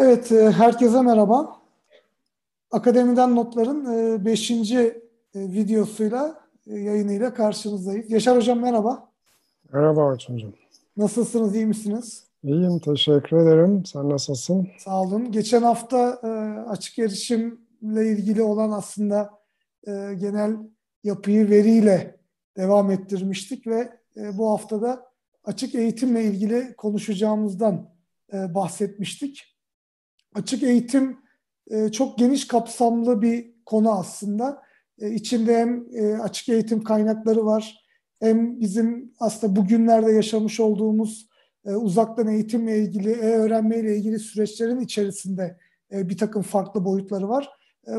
Evet, e, herkese merhaba. Akademiden Notlar'ın 5. E, e, videosuyla, yayınıyla karşınızdayız. Yaşar Hocam merhaba. Merhaba Orçuncuğum. Nasılsınız, iyi misiniz? İyiyim, teşekkür ederim. Sen nasılsın? Sağ olun. Geçen hafta açık erişimle ilgili olan aslında genel yapıyı veriyle devam ettirmiştik ve bu haftada açık eğitimle ilgili konuşacağımızdan bahsetmiştik. Açık eğitim e, çok geniş kapsamlı bir konu aslında. E, içinde hem e, açık eğitim kaynakları var, hem bizim aslında bugünlerde yaşamış olduğumuz uzaktan eğitimle ilgili, e-öğrenmeyle ilgili süreçlerin içerisinde bir takım farklı boyutları var.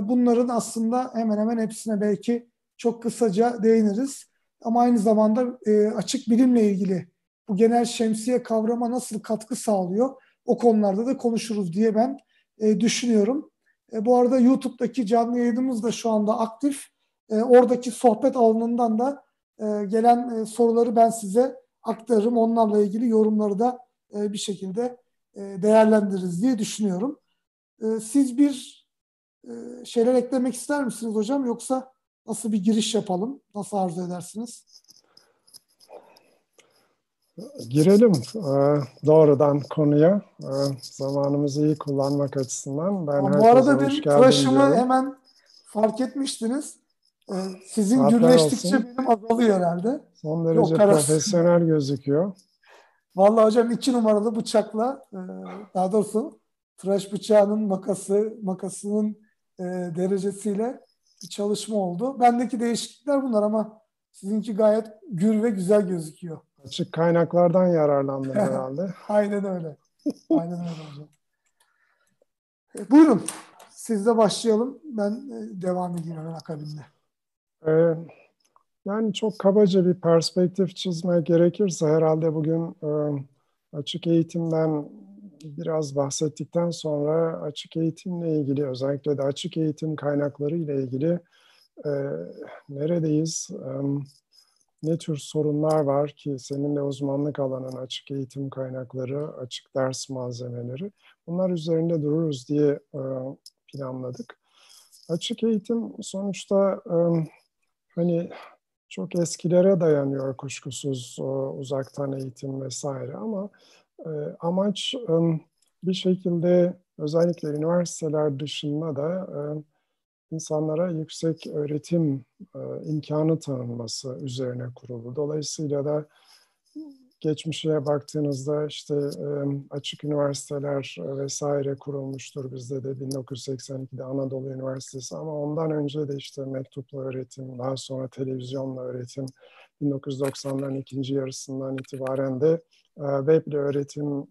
bunların aslında hemen hemen hepsine belki çok kısaca değiniriz. Ama aynı zamanda açık bilimle ilgili bu genel şemsiye kavrama nasıl katkı sağlıyor? O konularda da konuşuruz diye ben e, düşünüyorum. E, bu arada YouTube'daki canlı yayınımız da şu anda aktif. E, oradaki sohbet alanından da e, gelen e, soruları ben size aktarırım. Onlarla ilgili yorumları da e, bir şekilde e, değerlendiririz diye düşünüyorum. E, siz bir e, şeyler eklemek ister misiniz hocam yoksa nasıl bir giriş yapalım? Nasıl arzu edersiniz? Girelim e, doğrudan konuya. E, zamanımızı iyi kullanmak açısından. Ben Bu arada bir tıraşımı hemen fark etmiştiniz. E, sizin Saatler gürleştikçe olsun. benim azalıyor herhalde. Son derece Yok, profesyonel gözüküyor. Vallahi hocam iki numaralı bıçakla daha doğrusu tıraş bıçağının makası makasının derecesiyle bir çalışma oldu. Bendeki değişiklikler bunlar ama sizinki gayet gür ve güzel gözüküyor. Açık kaynaklardan yararlandın herhalde. Aynen öyle. Aynen öyle hocam. E, buyurun. Sizle başlayalım. Ben e, devam edeyim hemen akabinde. Ee, yani çok kabaca bir perspektif çizmek gerekirse herhalde bugün e, açık eğitimden biraz bahsettikten sonra açık eğitimle ilgili özellikle de açık eğitim kaynakları ile ilgili e, neredeyiz? E, ne tür sorunlar var ki senin de uzmanlık alanın açık eğitim kaynakları, açık ders malzemeleri. Bunlar üzerinde dururuz diye e, planladık. Açık eğitim sonuçta e, hani çok eskilere dayanıyor kuşkusuz uzaktan eğitim vesaire ama e, amaç bir şekilde özellikle üniversiteler dışında da insanlara yüksek öğretim e, imkanı tanınması üzerine kuruldu. Dolayısıyla da geçmişe baktığınızda işte e, açık üniversiteler vesaire kurulmuştur bizde de 1982'de Anadolu Üniversitesi ama ondan önce de işte mektupla öğretim, daha sonra televizyonla öğretim, 1990'ların ikinci yarısından itibaren de e, web öğretim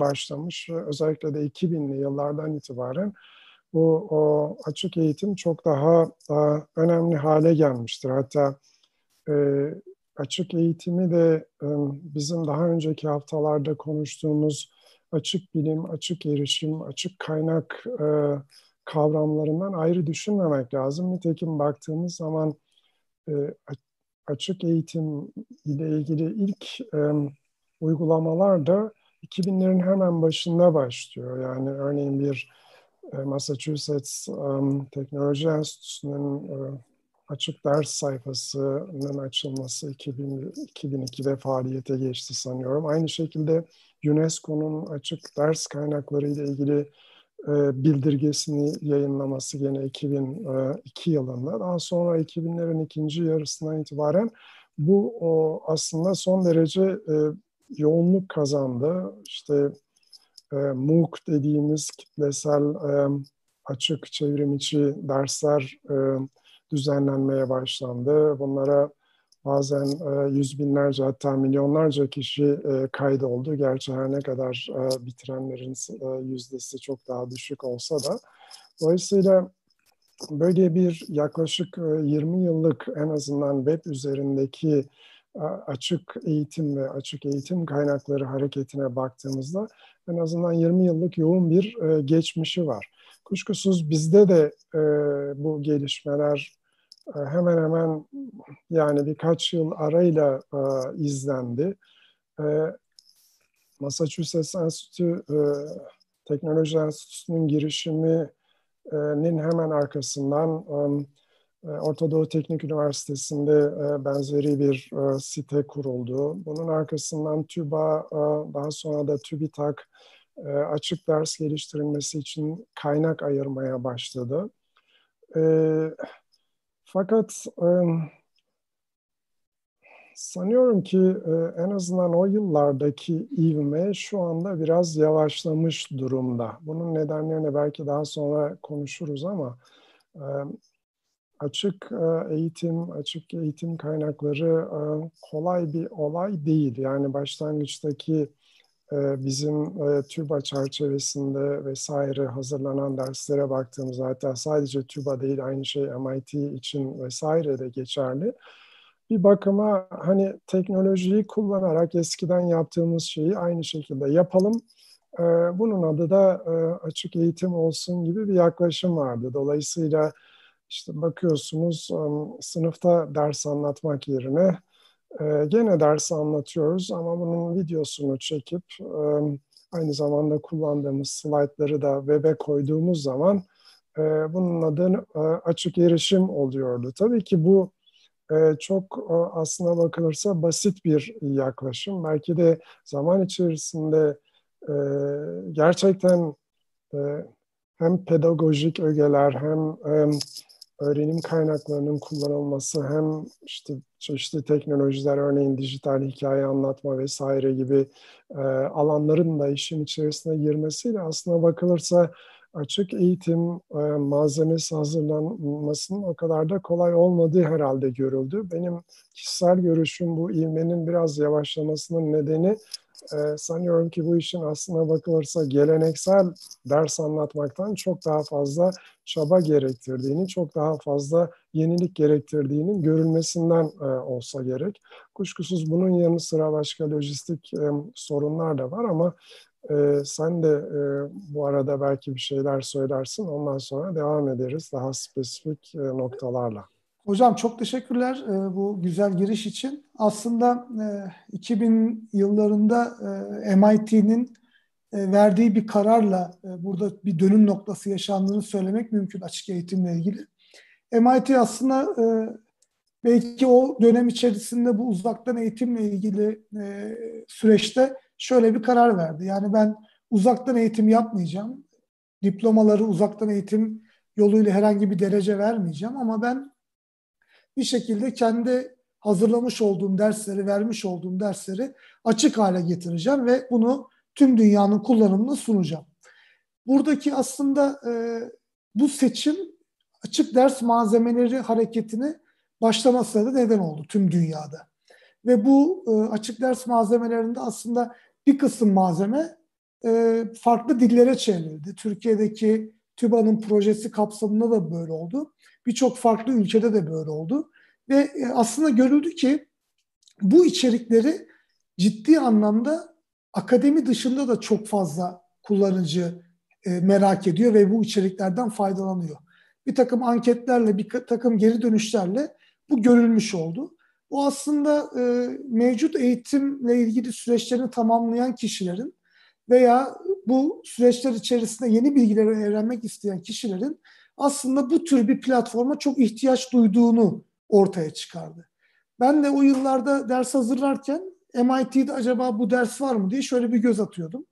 başlamış. Özellikle de 2000'li yıllardan itibaren bu o açık eğitim çok daha, daha önemli hale gelmiştir. Hatta e, açık eğitimi de e, bizim daha önceki haftalarda konuştuğumuz açık bilim, açık erişim, açık kaynak e, kavramlarından ayrı düşünmemek lazım. Nitekim baktığımız zaman e, açık eğitim ile ilgili ilk e, uygulamalar da 2000'lerin hemen başında başlıyor. Yani örneğin bir e, Massachusetts um, Teknoloji Enstitüsü'nün uh, açık ders sayfasının açılması 2000, 2002'de faaliyete geçti sanıyorum. Aynı şekilde UNESCO'nun açık ders kaynakları ile ilgili e, bildirgesini yayınlaması gene 2002 yılında. Daha sonra 2000'lerin ikinci yarısından itibaren bu o aslında son derece e, yoğunluk kazandı. İşte e, MOOC dediğimiz kitlesel e, açık çevrim içi dersler e, düzenlenmeye başlandı. Bunlara bazen e, yüz binlerce hatta milyonlarca kişi e, kaydoldu. Gerçi her ne kadar e, bitirenlerin e, yüzdesi çok daha düşük olsa da. Dolayısıyla böyle bir yaklaşık 20 yıllık en azından web üzerindeki açık eğitim ve açık eğitim kaynakları hareketine baktığımızda en azından 20 yıllık yoğun bir e, geçmişi var. Kuşkusuz bizde de e, bu gelişmeler e, hemen hemen yani birkaç yıl arayla e, izlendi. E, Massachusetts Enstitü e, Teknoloji Enstitüsü'nün girişiminin hemen arkasından Orta Doğu Teknik Üniversitesi'nde benzeri bir site kuruldu. Bunun arkasından TÜBA, daha sonra da TÜBİTAK açık ders geliştirilmesi için kaynak ayırmaya başladı. Fakat sanıyorum ki e, en azından o yıllardaki ivme şu anda biraz yavaşlamış durumda. Bunun nedenlerini belki daha sonra konuşuruz ama e, açık e, eğitim, açık eğitim kaynakları kolay bir olay değil. Yani başlangıçtaki bizim TÜBA çerçevesinde vesaire hazırlanan derslere baktığımızda hatta sadece TÜBA değil aynı şey MIT için vesaire de geçerli bir bakıma hani teknolojiyi kullanarak eskiden yaptığımız şeyi aynı şekilde yapalım. Bunun adı da e, açık eğitim olsun gibi bir yaklaşım vardı. Dolayısıyla işte bakıyorsunuz sınıfta ders anlatmak yerine e, gene ders anlatıyoruz ama bunun videosunu çekip aynı zamanda kullandığımız slaytları da web'e koyduğumuz zaman e, bunun adı açık erişim oluyordu. Tabii ki bu çok aslına bakılırsa basit bir yaklaşım. Belki de zaman içerisinde e, gerçekten e, hem pedagojik ögeler hem öğrenim kaynaklarının kullanılması hem işte çeşitli teknolojiler örneğin dijital hikaye anlatma vesaire gibi e, alanların da işin içerisine girmesiyle aslına bakılırsa açık eğitim e, malzemesi hazırlanmasının o kadar da kolay olmadığı herhalde görüldü. Benim kişisel görüşüm bu ivmenin biraz yavaşlamasının nedeni e, sanıyorum ki bu işin aslına bakılırsa geleneksel ders anlatmaktan çok daha fazla çaba gerektirdiğini, çok daha fazla yenilik gerektirdiğinin görülmesinden e, olsa gerek. Kuşkusuz bunun yanı sıra başka lojistik e, sorunlar da var ama e, sen de e, bu arada belki bir şeyler söylersin. Ondan sonra devam ederiz daha spesifik e, noktalarla. Hocam çok teşekkürler e, bu güzel giriş için. Aslında e, 2000 yıllarında e, MIT'nin e, verdiği bir kararla e, burada bir dönüm noktası yaşandığını söylemek mümkün açık eğitimle ilgili. MIT aslında e, belki o dönem içerisinde bu uzaktan eğitimle ilgili e, süreçte şöyle bir karar verdi. Yani ben uzaktan eğitim yapmayacağım. Diplomaları uzaktan eğitim yoluyla herhangi bir derece vermeyeceğim ama ben bir şekilde kendi hazırlamış olduğum dersleri, vermiş olduğum dersleri açık hale getireceğim ve bunu tüm dünyanın kullanımına sunacağım. Buradaki aslında e, bu seçim açık ders malzemeleri hareketini başlamasına da neden oldu tüm dünyada. Ve bu e, açık ders malzemelerinde aslında bir kısım malzeme e, farklı dillere çevrildi. Türkiye'deki TÜBA'nın projesi kapsamında da böyle oldu. Birçok farklı ülkede de böyle oldu. Ve e, aslında görüldü ki bu içerikleri ciddi anlamda akademi dışında da çok fazla kullanıcı e, merak ediyor ve bu içeriklerden faydalanıyor. Bir takım anketlerle, bir takım geri dönüşlerle bu görülmüş oldu. Bu aslında e, mevcut eğitimle ilgili süreçlerini tamamlayan kişilerin veya bu süreçler içerisinde yeni bilgileri öğrenmek isteyen kişilerin aslında bu tür bir platforma çok ihtiyaç duyduğunu ortaya çıkardı. Ben de o yıllarda ders hazırlarken MIT'de acaba bu ders var mı diye şöyle bir göz atıyordum.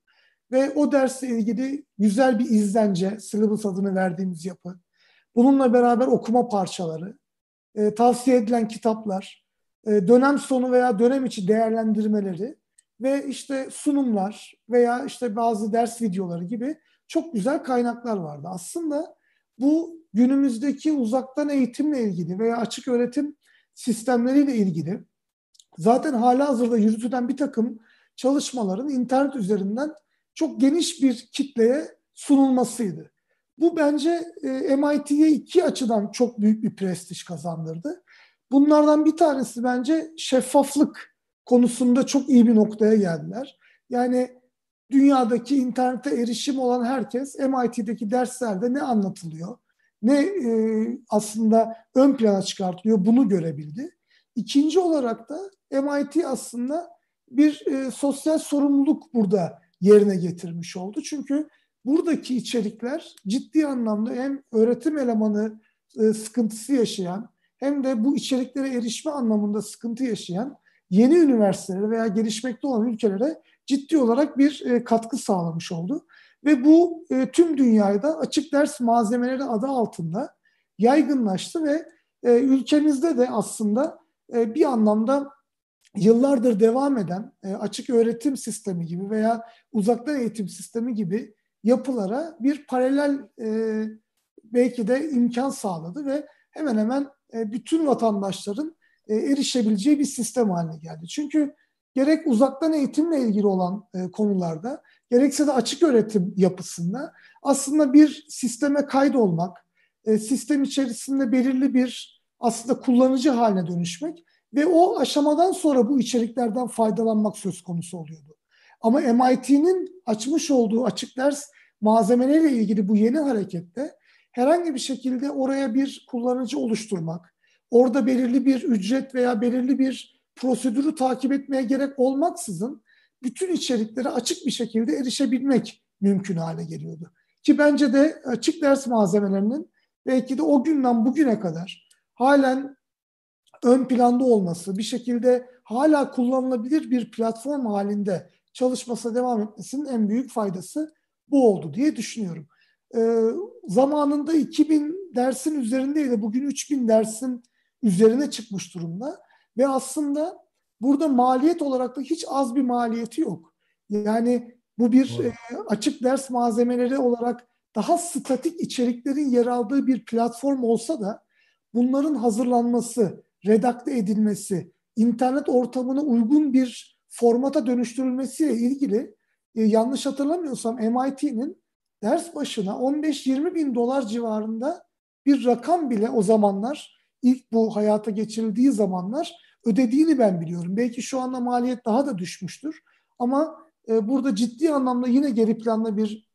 Ve o dersle ilgili güzel bir izlence, syllabus adını verdiğimiz yapı, bununla beraber okuma parçaları, e, tavsiye edilen kitaplar, e, dönem sonu veya dönem içi değerlendirmeleri ve işte sunumlar veya işte bazı ders videoları gibi çok güzel kaynaklar vardı. Aslında bu günümüzdeki uzaktan eğitimle ilgili veya açık öğretim sistemleriyle ilgili zaten hala hazırda yürütülen bir takım çalışmaların internet üzerinden çok geniş bir kitleye sunulmasıydı. Bu bence e, MIT'ye iki açıdan çok büyük bir prestij kazandırdı. Bunlardan bir tanesi bence şeffaflık konusunda çok iyi bir noktaya geldiler. Yani dünyadaki internete erişim olan herkes MIT'deki derslerde ne anlatılıyor, ne e, aslında ön plana çıkartılıyor bunu görebildi. İkinci olarak da MIT aslında bir e, sosyal sorumluluk burada yerine getirmiş oldu. Çünkü buradaki içerikler ciddi anlamda hem öğretim elemanı e, sıkıntısı yaşayan hem de bu içeriklere erişme anlamında sıkıntı yaşayan yeni üniversitelere veya gelişmekte olan ülkelere ciddi olarak bir e, katkı sağlamış oldu. Ve bu e, tüm dünyada açık ders malzemeleri adı altında yaygınlaştı ve e, ülkemizde de aslında e, bir anlamda yıllardır devam eden e, açık öğretim sistemi gibi veya uzaktan eğitim sistemi gibi yapılara bir paralel e, belki de imkan sağladı ve hemen hemen e, bütün vatandaşların e, erişebileceği bir sistem haline geldi. Çünkü gerek uzaktan eğitimle ilgili olan e, konularda gerekse de açık öğretim yapısında aslında bir sisteme kaydolmak, e, sistem içerisinde belirli bir aslında kullanıcı haline dönüşmek ve o aşamadan sonra bu içeriklerden faydalanmak söz konusu oluyordu. Ama MIT'nin açmış olduğu açık ders malzemeleriyle ilgili bu yeni harekette herhangi bir şekilde oraya bir kullanıcı oluşturmak, orada belirli bir ücret veya belirli bir prosedürü takip etmeye gerek olmaksızın bütün içeriklere açık bir şekilde erişebilmek mümkün hale geliyordu. Ki bence de açık ders malzemelerinin belki de o günden bugüne kadar halen ön planda olması, bir şekilde hala kullanılabilir bir platform halinde çalışmasına devam etmesinin en büyük faydası bu oldu diye düşünüyorum. Ee, zamanında 2000 dersin üzerindeydi. Bugün 3000 dersin üzerine çıkmış durumda. Ve aslında burada maliyet olarak da hiç az bir maliyeti yok. Yani bu bir e, açık ders malzemeleri olarak daha statik içeriklerin yer aldığı bir platform olsa da bunların hazırlanması, redakte edilmesi, internet ortamına uygun bir formata dönüştürülmesiyle ilgili e, yanlış hatırlamıyorsam MIT'nin ders başına 15-20 bin dolar civarında bir rakam bile o zamanlar ilk bu hayata geçirildiği zamanlar ödediğini ben biliyorum. Belki şu anda maliyet daha da düşmüştür ama e, burada ciddi anlamda yine geri planda bir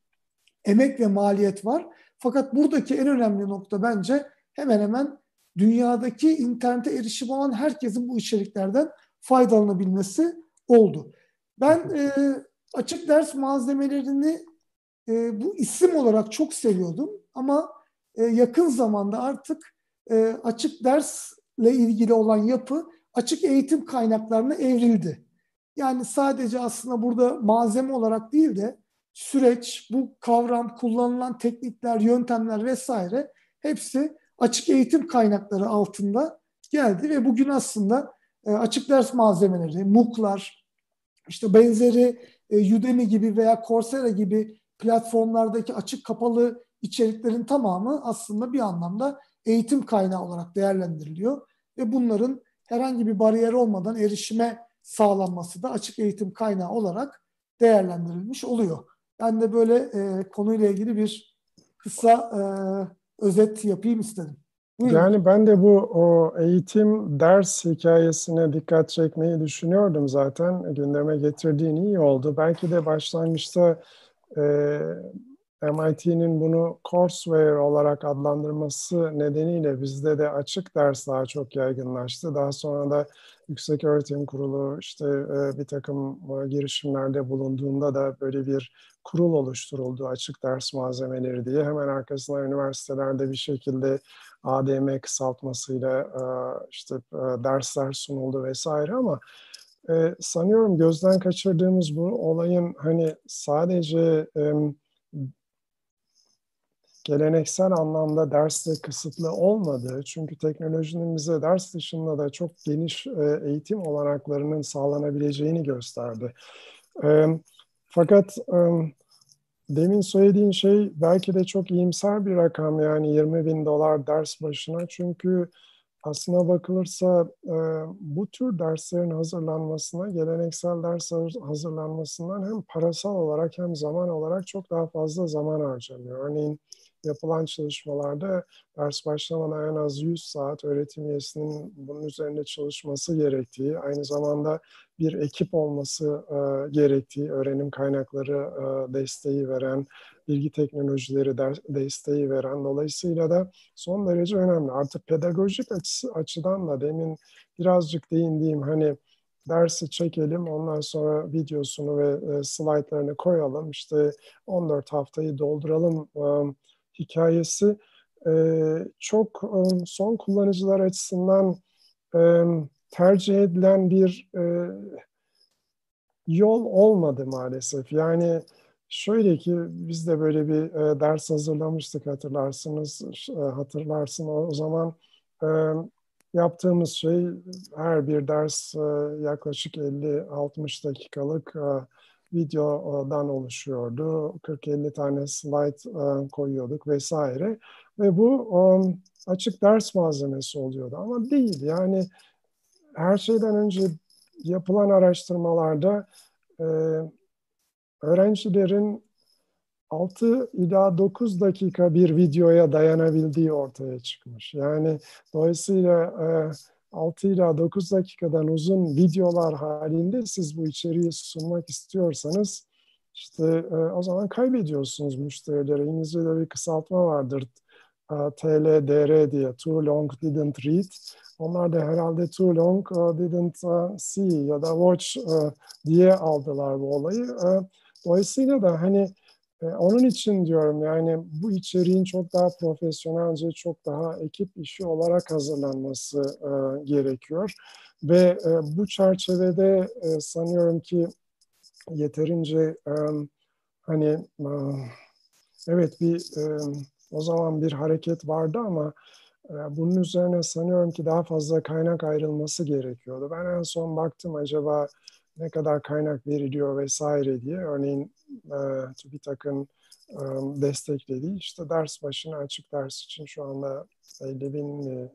emek ve maliyet var. Fakat buradaki en önemli nokta bence hemen hemen dünyadaki internete erişim olan herkesin bu içeriklerden faydalanabilmesi oldu. Ben e, açık ders malzemelerini e, bu isim olarak çok seviyordum ama e, yakın zamanda artık e, açık dersle ilgili olan yapı açık eğitim kaynaklarına evrildi. Yani sadece aslında burada malzeme olarak değil de süreç, bu kavram, kullanılan teknikler, yöntemler vesaire hepsi açık eğitim kaynakları altında geldi ve bugün aslında e, açık ders malzemeleri, MOOC'lar, işte benzeri e, Udemy gibi veya Coursera gibi platformlardaki açık kapalı içeriklerin tamamı aslında bir anlamda eğitim kaynağı olarak değerlendiriliyor ve bunların herhangi bir bariyer olmadan erişime sağlanması da açık eğitim kaynağı olarak değerlendirilmiş oluyor. Ben de böyle e, konuyla ilgili bir kısa e, özet yapayım istedim. Buyurun. Yani ben de bu o eğitim ders hikayesine dikkat çekmeyi düşünüyordum zaten. Gündeme getirdiğin iyi oldu. Belki de başlangıçta e, MIT'nin bunu courseware olarak adlandırması nedeniyle bizde de açık ders daha çok yaygınlaştı. Daha sonra da Yüksek Öğretim Kurulu işte e, bir takım e, girişimlerde bulunduğunda da böyle bir kurul oluşturuldu açık ders malzemeleri diye. Hemen arkasından üniversitelerde bir şekilde ADM kısaltmasıyla e, işte dersler sunuldu vesaire ama sanıyorum gözden kaçırdığımız bu olayın hani sadece geleneksel anlamda dersle kısıtlı olmadığı, çünkü teknolojinin bize ders dışında da çok geniş e, eğitim olanaklarının sağlanabileceğini gösterdi. E, fakat e, demin söylediğin şey belki de çok iyimser bir rakam yani 20 bin dolar ders başına çünkü aslına bakılırsa bu tür derslerin hazırlanmasına, geleneksel ders hazırlanmasından hem parasal olarak hem zaman olarak çok daha fazla zaman harcanıyor. Örneğin yapılan çalışmalarda ders başlamadan en az 100 saat öğretim üyesinin bunun üzerinde çalışması gerektiği, aynı zamanda bir ekip olması e, gerektiği, öğrenim kaynakları e, desteği veren, bilgi teknolojileri ders, desteği veren, dolayısıyla da son derece önemli. Artık pedagojik açısı, açıdan da demin birazcık değindiğim hani dersi çekelim, ondan sonra videosunu ve e, slaytlarını koyalım, işte 14 haftayı dolduralım e, hikayesi e, çok e, son kullanıcılar açısından e, tercih edilen bir e, yol olmadı maalesef. Yani şöyle ki biz de böyle bir e, ders hazırlamıştık hatırlarsınız, e, hatırlarsın o, o zaman e, yaptığımız şey her bir ders e, yaklaşık 50-60 dakikalık e, videodan oluşuyordu. 40-50 tane slide e, koyuyorduk vesaire. Ve bu um, açık ders malzemesi oluyordu ama değil. Yani her şeyden önce yapılan araştırmalarda e, öğrencilerin 6 ila 9 dakika bir videoya dayanabildiği ortaya çıkmış. Yani dolayısıyla e, 6 ila 9 dakikadan uzun videolar halinde siz bu içeriği sunmak istiyorsanız işte e, o zaman kaybediyorsunuz müşterileri. İngilizce'de bir kısaltma vardır. E, TLDR diye, Too Long Didn't Read. Onlar da herhalde Too Long uh, Didn't uh, See ya da Watch uh, diye aldılar bu olayı. Dolayısıyla da hani e, onun için diyorum yani bu içeriğin çok daha profesyonelce, çok daha ekip işi olarak hazırlanması e, gerekiyor. Ve e, bu çerçevede e, sanıyorum ki yeterince e, hani e, evet bir e, o zaman bir hareket vardı ama e, bunun üzerine sanıyorum ki daha fazla kaynak ayrılması gerekiyordu. Ben en son baktım acaba ne kadar kaynak veriliyor vesaire diye. Örneğin e, TÜBİTAK'ın e, desteklediği işte ders başına açık ders için şu anda 50 bin mi,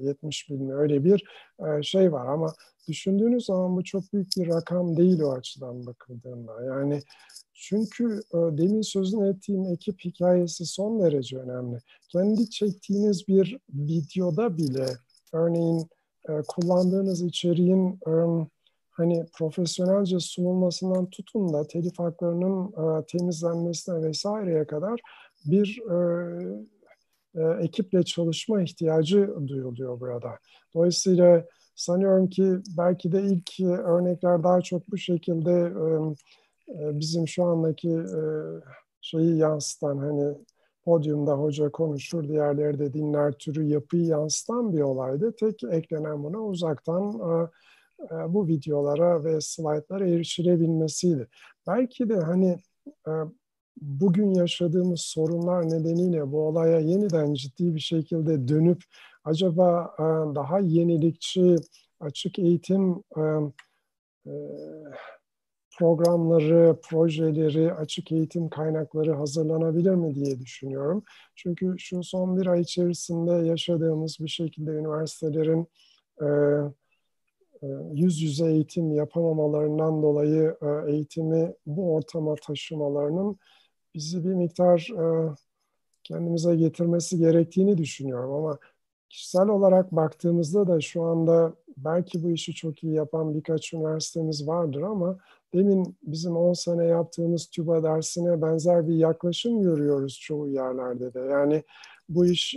e, 70 bin mi öyle bir e, şey var ama düşündüğünüz zaman bu çok büyük bir rakam değil o açıdan bakıldığında. Yani çünkü e, demin sözünü ettiğim ekip hikayesi son derece önemli. Kendi çektiğiniz bir videoda bile örneğin e, kullandığınız içeriğin e, hani profesyonelce sunulmasından tutun da telif haklarının e, temizlenmesine vesaireye kadar bir e, e, ekiple çalışma ihtiyacı duyuluyor burada. Dolayısıyla sanıyorum ki belki de ilk örnekler daha çok bu şekilde e, e, bizim şu andaki e, şeyi yansıtan hani podyumda hoca konuşur, diğerleri de dinler türü yapıyı yansıtan bir olaydı. Tek eklenen buna uzaktan e, e, bu videolara ve slaytlara erişilebilmesiydi. Belki de hani e, bugün yaşadığımız sorunlar nedeniyle bu olaya yeniden ciddi bir şekilde dönüp acaba e, daha yenilikçi açık eğitim programları, projeleri, açık eğitim kaynakları hazırlanabilir mi diye düşünüyorum. Çünkü şu son bir ay içerisinde yaşadığımız bir şekilde üniversitelerin e, yüz yüze eğitim yapamamalarından dolayı e, eğitimi bu ortama taşımalarının bizi bir miktar e, kendimize getirmesi gerektiğini düşünüyorum ama kişisel olarak baktığımızda da şu anda belki bu işi çok iyi yapan birkaç üniversitemiz vardır ama demin bizim 10 sene yaptığımız TÜBA dersine benzer bir yaklaşım görüyoruz çoğu yerlerde de. Yani bu iş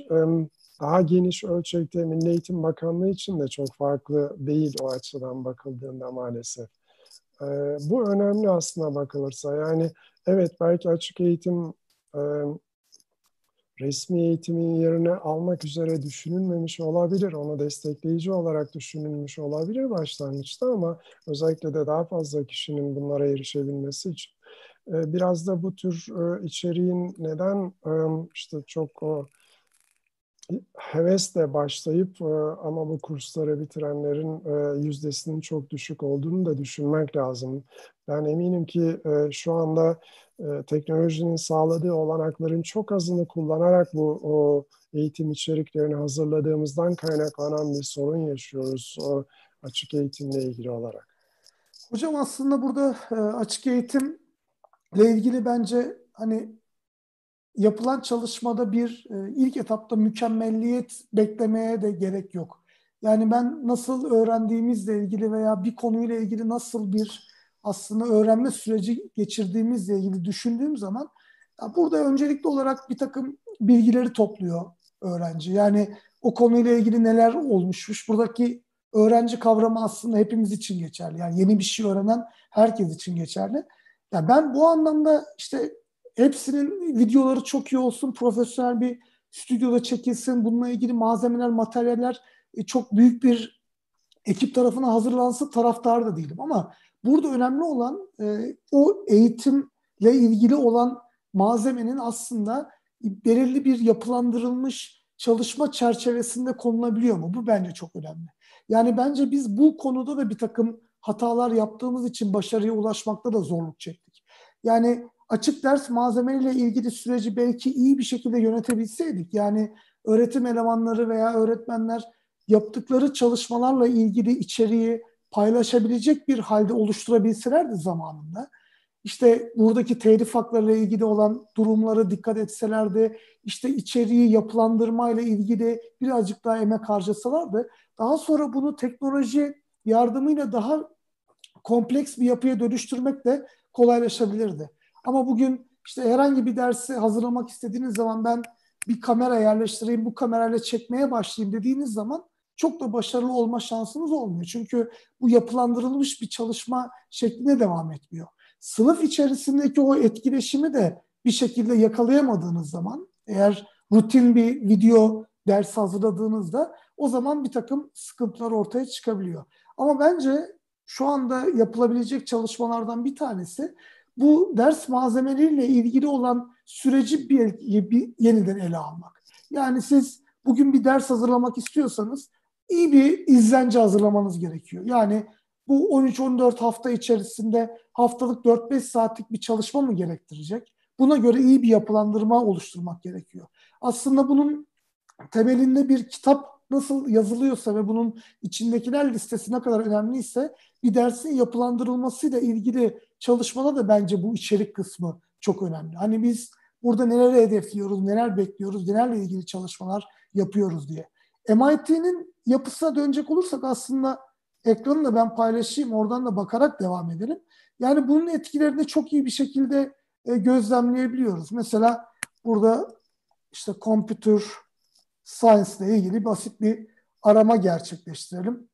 daha geniş ölçekte Milli Eğitim Bakanlığı için de çok farklı değil o açıdan bakıldığında maalesef. E, bu önemli aslına bakılırsa. Yani evet belki açık eğitim e, resmi eğitimin yerine almak üzere düşünülmemiş olabilir. Onu destekleyici olarak düşünülmüş olabilir başlangıçta ama özellikle de daha fazla kişinin bunlara erişebilmesi için biraz da bu tür içeriğin neden işte çok hevesle başlayıp e, ama bu kursları bitirenlerin e, yüzdesinin çok düşük olduğunu da düşünmek lazım. Ben eminim ki e, şu anda teknolojinin sağladığı olanakların çok azını kullanarak bu o eğitim içeriklerini hazırladığımızdan kaynaklanan bir sorun yaşıyoruz o açık eğitimle ilgili olarak. Hocam aslında burada açık eğitimle ilgili bence hani yapılan çalışmada bir e, ilk etapta mükemmelliyet beklemeye de gerek yok. Yani ben nasıl öğrendiğimizle ilgili veya bir konuyla ilgili nasıl bir aslında öğrenme süreci geçirdiğimizle ilgili düşündüğüm zaman ya burada öncelikli olarak bir takım bilgileri topluyor öğrenci. Yani o konuyla ilgili neler olmuşmuş, buradaki öğrenci kavramı aslında hepimiz için geçerli. Yani yeni bir şey öğrenen herkes için geçerli. Yani ben bu anlamda işte hepsinin videoları çok iyi olsun, profesyonel bir stüdyoda çekilsin, bununla ilgili malzemeler, materyaller e, çok büyük bir ekip tarafına hazırlansın taraftar da değilim. Ama burada önemli olan e, o eğitimle ilgili olan malzemenin aslında belirli bir yapılandırılmış çalışma çerçevesinde konulabiliyor mu? Bu bence çok önemli. Yani bence biz bu konuda da bir takım hatalar yaptığımız için başarıya ulaşmakta da zorluk çektik. Yani açık ders malzemeleriyle ilgili süreci belki iyi bir şekilde yönetebilseydik, yani öğretim elemanları veya öğretmenler yaptıkları çalışmalarla ilgili içeriği paylaşabilecek bir halde oluşturabilselerdi zamanında, işte buradaki telif haklarıyla ilgili olan durumlara dikkat etselerdi, işte içeriği yapılandırmayla ilgili birazcık daha emek harcasalardı, daha sonra bunu teknoloji yardımıyla daha kompleks bir yapıya dönüştürmek de kolaylaşabilirdi. Ama bugün işte herhangi bir dersi hazırlamak istediğiniz zaman ben bir kamera yerleştireyim, bu kamerayla çekmeye başlayayım dediğiniz zaman çok da başarılı olma şansınız olmuyor. Çünkü bu yapılandırılmış bir çalışma şekline devam etmiyor. Sınıf içerisindeki o etkileşimi de bir şekilde yakalayamadığınız zaman eğer rutin bir video ders hazırladığınızda o zaman bir takım sıkıntılar ortaya çıkabiliyor. Ama bence şu anda yapılabilecek çalışmalardan bir tanesi bu ders malzemeleriyle ilgili olan süreci bir, bir yeniden ele almak. Yani siz bugün bir ders hazırlamak istiyorsanız iyi bir izlence hazırlamanız gerekiyor. Yani bu 13-14 hafta içerisinde haftalık 4-5 saatlik bir çalışma mı gerektirecek? Buna göre iyi bir yapılandırma oluşturmak gerekiyor. Aslında bunun temelinde bir kitap nasıl yazılıyorsa ve bunun içindekiler listesi ne kadar önemliyse bir dersin yapılandırılmasıyla ilgili çalışmada da bence bu içerik kısmı çok önemli. Hani biz burada neler hedefliyoruz, neler bekliyoruz, nelerle ilgili çalışmalar yapıyoruz diye. MIT'nin yapısına dönecek olursak aslında ekranı da ben paylaşayım, oradan da bakarak devam edelim. Yani bunun etkilerini çok iyi bir şekilde e, gözlemleyebiliyoruz. Mesela burada işte computer science ile ilgili basit bir arama gerçekleştirelim.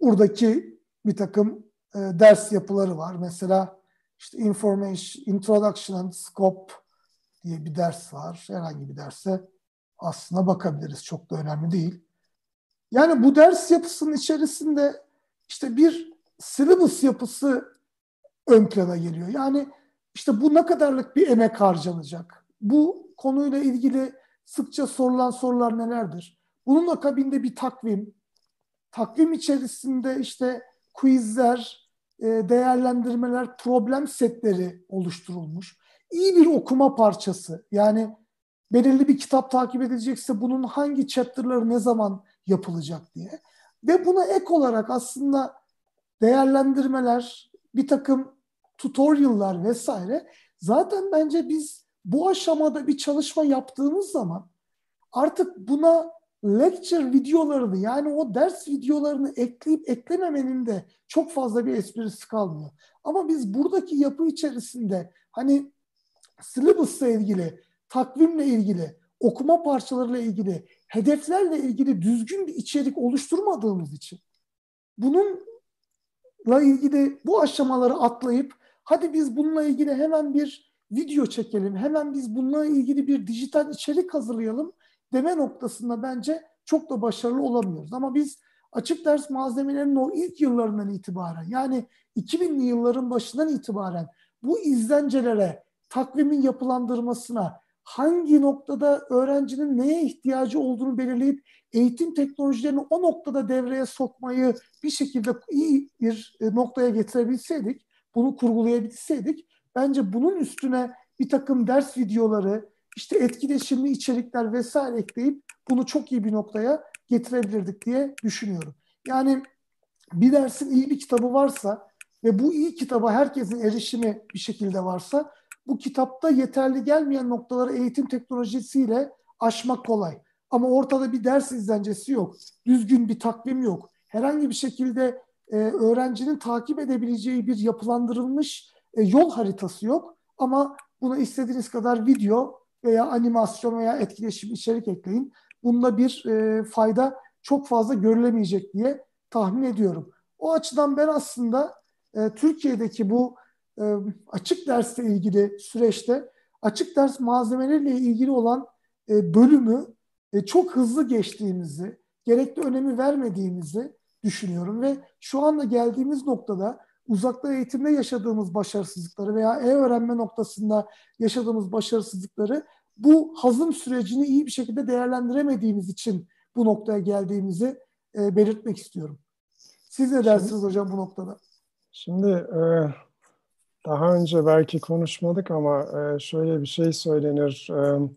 Buradaki bir takım e, ders yapıları var. Mesela işte Information, Introduction and Scope diye bir ders var. Herhangi bir derse aslına bakabiliriz. Çok da önemli değil. Yani bu ders yapısının içerisinde işte bir syllabus yapısı ön plana geliyor. Yani işte bu ne kadarlık bir emek harcanacak? Bu konuyla ilgili sıkça sorulan sorular nelerdir? Bunun akabinde bir takvim, takvim içerisinde işte quizler, e, değerlendirmeler, problem setleri oluşturulmuş. İyi bir okuma parçası. Yani belirli bir kitap takip edilecekse bunun hangi chapter'ları ne zaman yapılacak diye. Ve buna ek olarak aslında değerlendirmeler, bir takım tutorial'lar vesaire zaten bence biz bu aşamada bir çalışma yaptığımız zaman artık buna lecture videolarını yani o ders videolarını ekleyip eklememenin de çok fazla bir esprisi kalmıyor. Ama biz buradaki yapı içerisinde hani syllabus'la ilgili, takvimle ilgili, okuma parçalarıyla ilgili, hedeflerle ilgili düzgün bir içerik oluşturmadığımız için bununla ilgili bu aşamaları atlayıp hadi biz bununla ilgili hemen bir video çekelim, hemen biz bununla ilgili bir dijital içerik hazırlayalım deme noktasında bence çok da başarılı olamıyoruz. Ama biz açık ders malzemelerinin o ilk yıllarından itibaren yani 2000'li yılların başından itibaren bu izlencelere, takvimin yapılandırmasına, hangi noktada öğrencinin neye ihtiyacı olduğunu belirleyip eğitim teknolojilerini o noktada devreye sokmayı bir şekilde iyi bir e, noktaya getirebilseydik, bunu kurgulayabilseydik, bence bunun üstüne bir takım ders videoları, işte etkileşimli içerikler vesaire ekleyip bunu çok iyi bir noktaya getirebilirdik diye düşünüyorum. Yani bir dersin iyi bir kitabı varsa ve bu iyi kitaba herkesin erişimi bir şekilde varsa bu kitapta yeterli gelmeyen noktaları eğitim teknolojisiyle aşmak kolay. Ama ortada bir ders izlencesi yok. Düzgün bir takvim yok. Herhangi bir şekilde e, öğrencinin takip edebileceği bir yapılandırılmış e, yol haritası yok. Ama buna istediğiniz kadar video veya animasyon veya etkileşim içerik ekleyin. Bunda bir e, fayda çok fazla görülemeyecek diye tahmin ediyorum. O açıdan ben aslında e, Türkiye'deki bu e, açık dersle ilgili süreçte açık ders malzemeleriyle ilgili olan e, bölümü e, çok hızlı geçtiğimizi, gerekli önemi vermediğimizi düşünüyorum ve şu anda geldiğimiz noktada uzakta eğitimde yaşadığımız başarısızlıkları veya e-öğrenme noktasında yaşadığımız başarısızlıkları bu hazım sürecini iyi bir şekilde değerlendiremediğimiz için bu noktaya geldiğimizi e, belirtmek istiyorum. Siz ne dersiniz şimdi, hocam bu noktada? Şimdi e, daha önce belki konuşmadık ama e, şöyle bir şey söylenir e,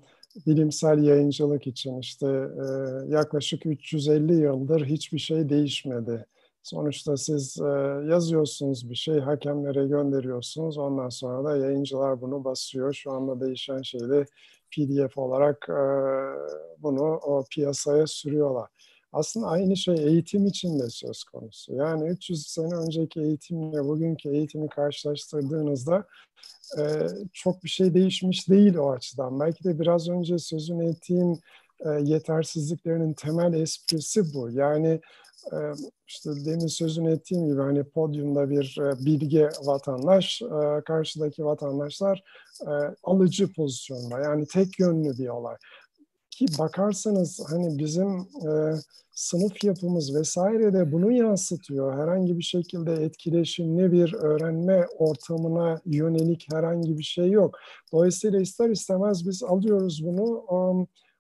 bilimsel yayıncılık için işte e, yaklaşık 350 yıldır hiçbir şey değişmedi. Sonuçta siz e, yazıyorsunuz bir şey, hakemlere gönderiyorsunuz. Ondan sonra da yayıncılar bunu basıyor. Şu anda değişen şey de PDF olarak e, bunu o piyasaya sürüyorlar. Aslında aynı şey eğitim için de söz konusu. Yani 300 sene önceki eğitimle bugünkü eğitimi karşılaştırdığınızda e, çok bir şey değişmiş değil o açıdan. Belki de biraz önce sözünü ettiğim e, yetersizliklerinin temel esprisi bu. Yani işte demin sözünü ettiğim gibi hani podyumda bir e, bilge vatandaş, e, karşıdaki vatandaşlar e, alıcı pozisyonda. Yani tek yönlü bir olay. Ki bakarsanız hani bizim sınıf yapımız vesaire de bunu yansıtıyor. Herhangi bir şekilde etkileşimli bir öğrenme ortamına yönelik herhangi bir şey yok. Dolayısıyla ister istemez biz alıyoruz bunu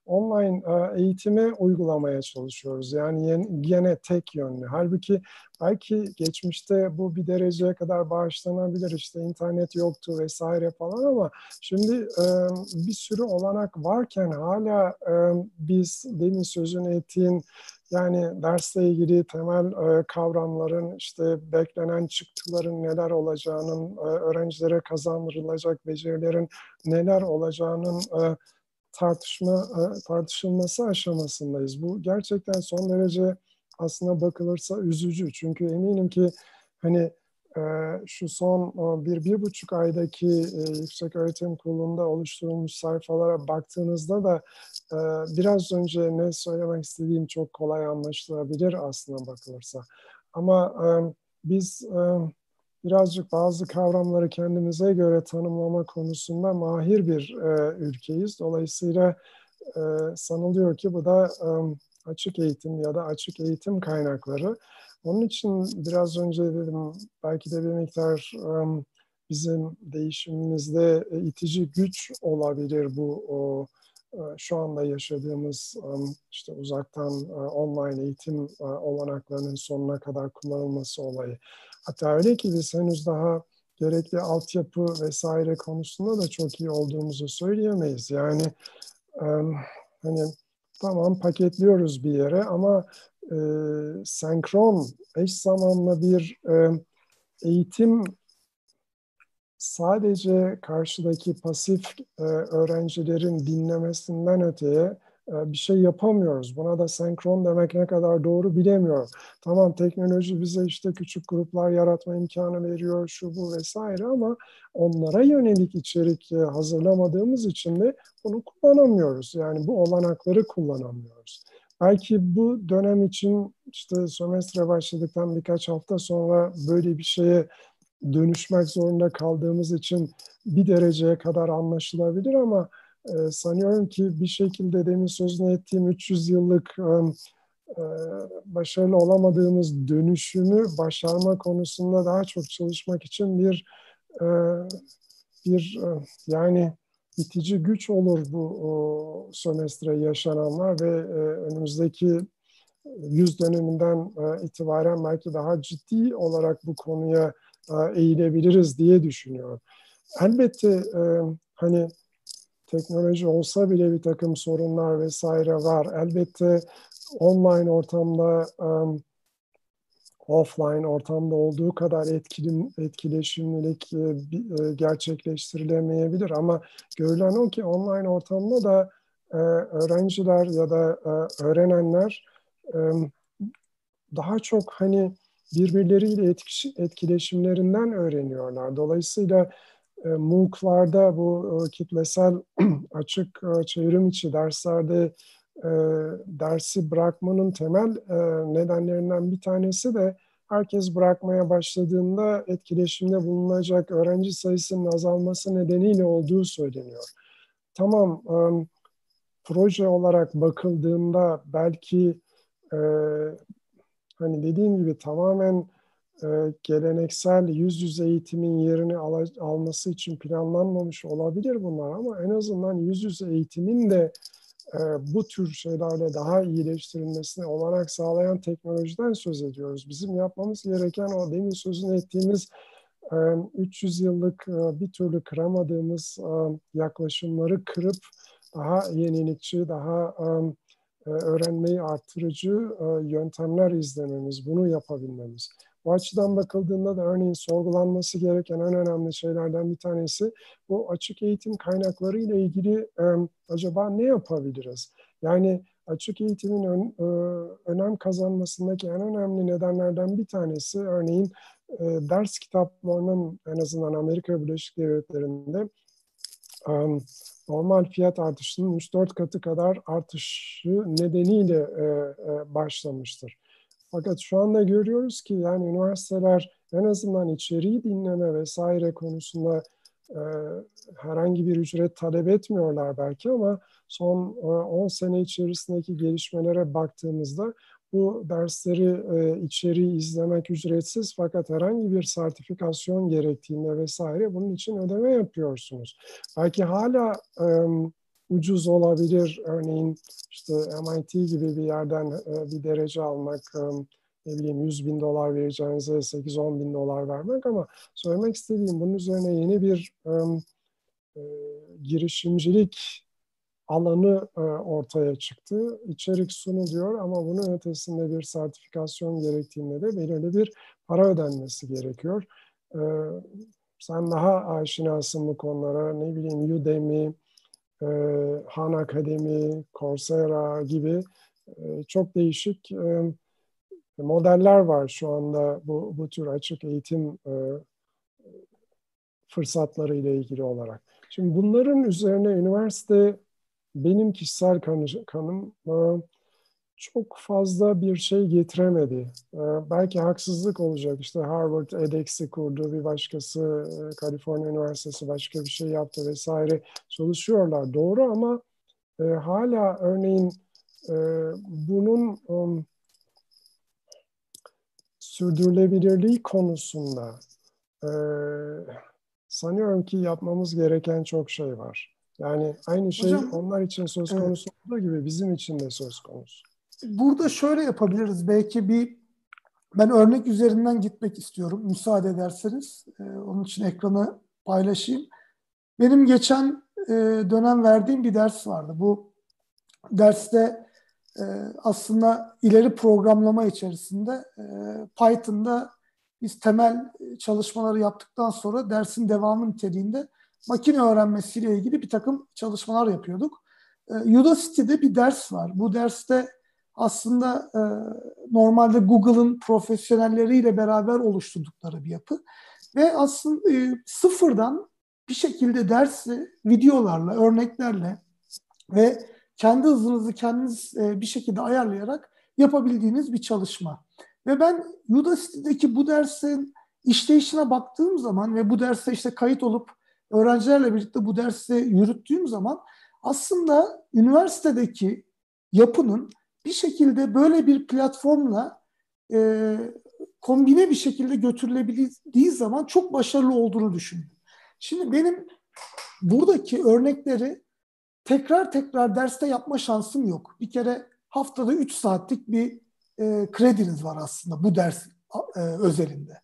online e, eğitime uygulamaya çalışıyoruz. Yani yine tek yönlü. Halbuki belki geçmişte bu bir dereceye kadar bağışlanabilir. İşte internet yoktu vesaire falan ama şimdi e, bir sürü olanak varken hala e, biz demin sözünü ettiğin yani dersle ilgili temel kavramların işte beklenen çıktıların neler olacağının, öğrencilere kazandırılacak becerilerin neler olacağının tartışma e, tartışılması aşamasındayız. Bu gerçekten son derece aslında bakılırsa üzücü. Çünkü eminim ki hani e, şu son bir, bir buçuk aydaki e, Yüksek Öğretim Kurulu'nda oluşturulmuş sayfalara baktığınızda da biraz önce ne söylemek istediğim çok kolay anlaşılabilir aslında bakılırsa. Ama biz birazcık bazı kavramları kendimize göre tanımlama konusunda mahir bir e, ülkeyiz. Dolayısıyla e, sanılıyor ki bu da e, açık eğitim ya da açık eğitim kaynakları. Onun için biraz önce dedim belki de bir miktar e, bizim değişimimizde itici güç olabilir bu o, e, şu anda yaşadığımız e, işte uzaktan e, online eğitim olanaklarının sonuna kadar kullanılması olayı. Hatta öyle ki biz henüz daha gerekli altyapı vesaire konusunda da çok iyi olduğumuzu söyleyemeyiz. Yani e, hani tamam paketliyoruz bir yere ama e, senkron, eş zamanlı bir e, eğitim sadece karşıdaki pasif e, öğrencilerin dinlemesinden öteye bir şey yapamıyoruz. Buna da senkron demek ne kadar doğru bilemiyorum. Tamam teknoloji bize işte küçük gruplar yaratma imkanı veriyor, şu bu vesaire ama onlara yönelik içerik e, hazırlamadığımız için de bunu kullanamıyoruz. Yani bu olanakları kullanamıyoruz. Belki bu dönem için işte sömestre başladıktan birkaç hafta sonra böyle bir şeye dönüşmek zorunda kaldığımız için bir dereceye kadar anlaşılabilir ama e, sanıyorum ki bir şekilde demin sözünü ettiğim 300 yıllık e, e, başarılı olamadığımız dönüşümü başarma konusunda daha çok çalışmak için bir e, bir e, yani itici güç olur bu o, sömestre yaşananlar ve e, önümüzdeki yüz döneminden e, itibaren belki daha ciddi olarak bu konuya e, eğilebiliriz diye düşünüyorum. Elbette e, hani teknoloji olsa bile bir takım sorunlar vesaire var. Elbette online ortamda um, offline ortamda olduğu kadar etkili, etkileşimlilik e, gerçekleştirilemeyebilir ama görülen o ki online ortamda da e, öğrenciler ya da e, öğrenenler e, daha çok hani birbirleriyle etkileşimlerinden öğreniyorlar. Dolayısıyla MOOC'larda bu e, kitlesel açık e, çevrim içi derslerde e, dersi bırakmanın temel e, nedenlerinden bir tanesi de herkes bırakmaya başladığında etkileşimde bulunacak öğrenci sayısının azalması nedeniyle olduğu söyleniyor. Tamam, e, proje olarak bakıldığında belki e, hani dediğim gibi tamamen e, geleneksel yüz yüze eğitimin yerini al, alması için planlanmamış olabilir bunlar ama en azından yüz yüze eğitimin de e, bu tür şeylerle daha iyileştirilmesine olarak sağlayan teknolojiden söz ediyoruz. Bizim yapmamız gereken o demin sözünü ettiğimiz 300 e, yıllık e, bir türlü kıramadığımız yaklaşımları kırıp daha yenilikçi, daha öğrenmeyi artırıcı yöntemler izlememiz, bunu yapabilmemiz. Bu açıdan bakıldığında da örneğin sorgulanması gereken en önemli şeylerden bir tanesi bu açık eğitim kaynakları ile ilgili e, acaba ne yapabiliriz? Yani açık eğitimin ön, e, önem kazanmasındaki en önemli nedenlerden bir tanesi örneğin e, ders kitaplarının en azından Amerika Birleşik Devletleri'nde e, normal fiyat artışının 3-4 katı kadar artışı nedeniyle e, e, başlamıştır. Fakat şu anda görüyoruz ki yani üniversiteler en azından içeriği dinleme vesaire konusunda e, herhangi bir ücret talep etmiyorlar belki ama son 10 e, sene içerisindeki gelişmelere baktığımızda bu dersleri e, içeriği izlemek ücretsiz fakat herhangi bir sertifikasyon gerektiğinde vesaire bunun için ödeme yapıyorsunuz. Belki hala e, ucuz olabilir. Örneğin işte MIT gibi bir yerden e, bir derece almak, e, ne bileyim 100 bin dolar vereceğinize 8-10 bin dolar vermek ama söylemek istediğim bunun üzerine yeni bir e, girişimcilik alanı ortaya çıktı. İçerik sunuluyor ama bunun ötesinde bir sertifikasyon gerektiğinde de belirli bir para ödenmesi gerekiyor. sen daha aşinasın bu konulara. Ne bileyim Udemy, e, Han Akademi, Coursera gibi e, çok değişik e, modeller var şu anda bu, bu tür açık eğitim e, fırsatları ile ilgili olarak. Şimdi bunların üzerine üniversite benim kişisel kanım e, çok fazla bir şey getiremedi. Ee, belki haksızlık olacak. İşte Harvard edX'i kurdu, bir başkası e, Kaliforniya Üniversitesi başka bir şey yaptı vesaire çalışıyorlar. Doğru ama e, hala örneğin e, bunun um, sürdürülebilirliği konusunda sanıyorum ki yapmamız gereken çok şey var. Yani aynı şey Hocam, onlar için söz konusu evet. olduğu gibi bizim için de söz konusu burada şöyle yapabiliriz. Belki bir ben örnek üzerinden gitmek istiyorum. Müsaade ederseniz. Ee, onun için ekranı paylaşayım. Benim geçen e, dönem verdiğim bir ders vardı. Bu derste e, aslında ileri programlama içerisinde e, Python'da biz temel çalışmaları yaptıktan sonra dersin devamı niteliğinde makine öğrenmesiyle ilgili bir takım çalışmalar yapıyorduk. E, Udacity'de bir ders var. Bu derste aslında e, normalde Google'ın profesyonelleriyle beraber oluşturdukları bir yapı. Ve aslında e, sıfırdan bir şekilde dersi videolarla, örneklerle ve kendi hızınızı kendiniz e, bir şekilde ayarlayarak yapabildiğiniz bir çalışma. Ve ben Udacity'deki bu dersin işleyişine baktığım zaman ve bu derste işte kayıt olup öğrencilerle birlikte bu dersi yürüttüğüm zaman aslında üniversitedeki yapının bir şekilde böyle bir platformla e, kombine bir şekilde götürülebildiği zaman çok başarılı olduğunu düşündüm. Şimdi benim buradaki örnekleri tekrar tekrar derste yapma şansım yok. Bir kere haftada 3 saatlik bir e, krediniz var aslında bu ders e, özelinde.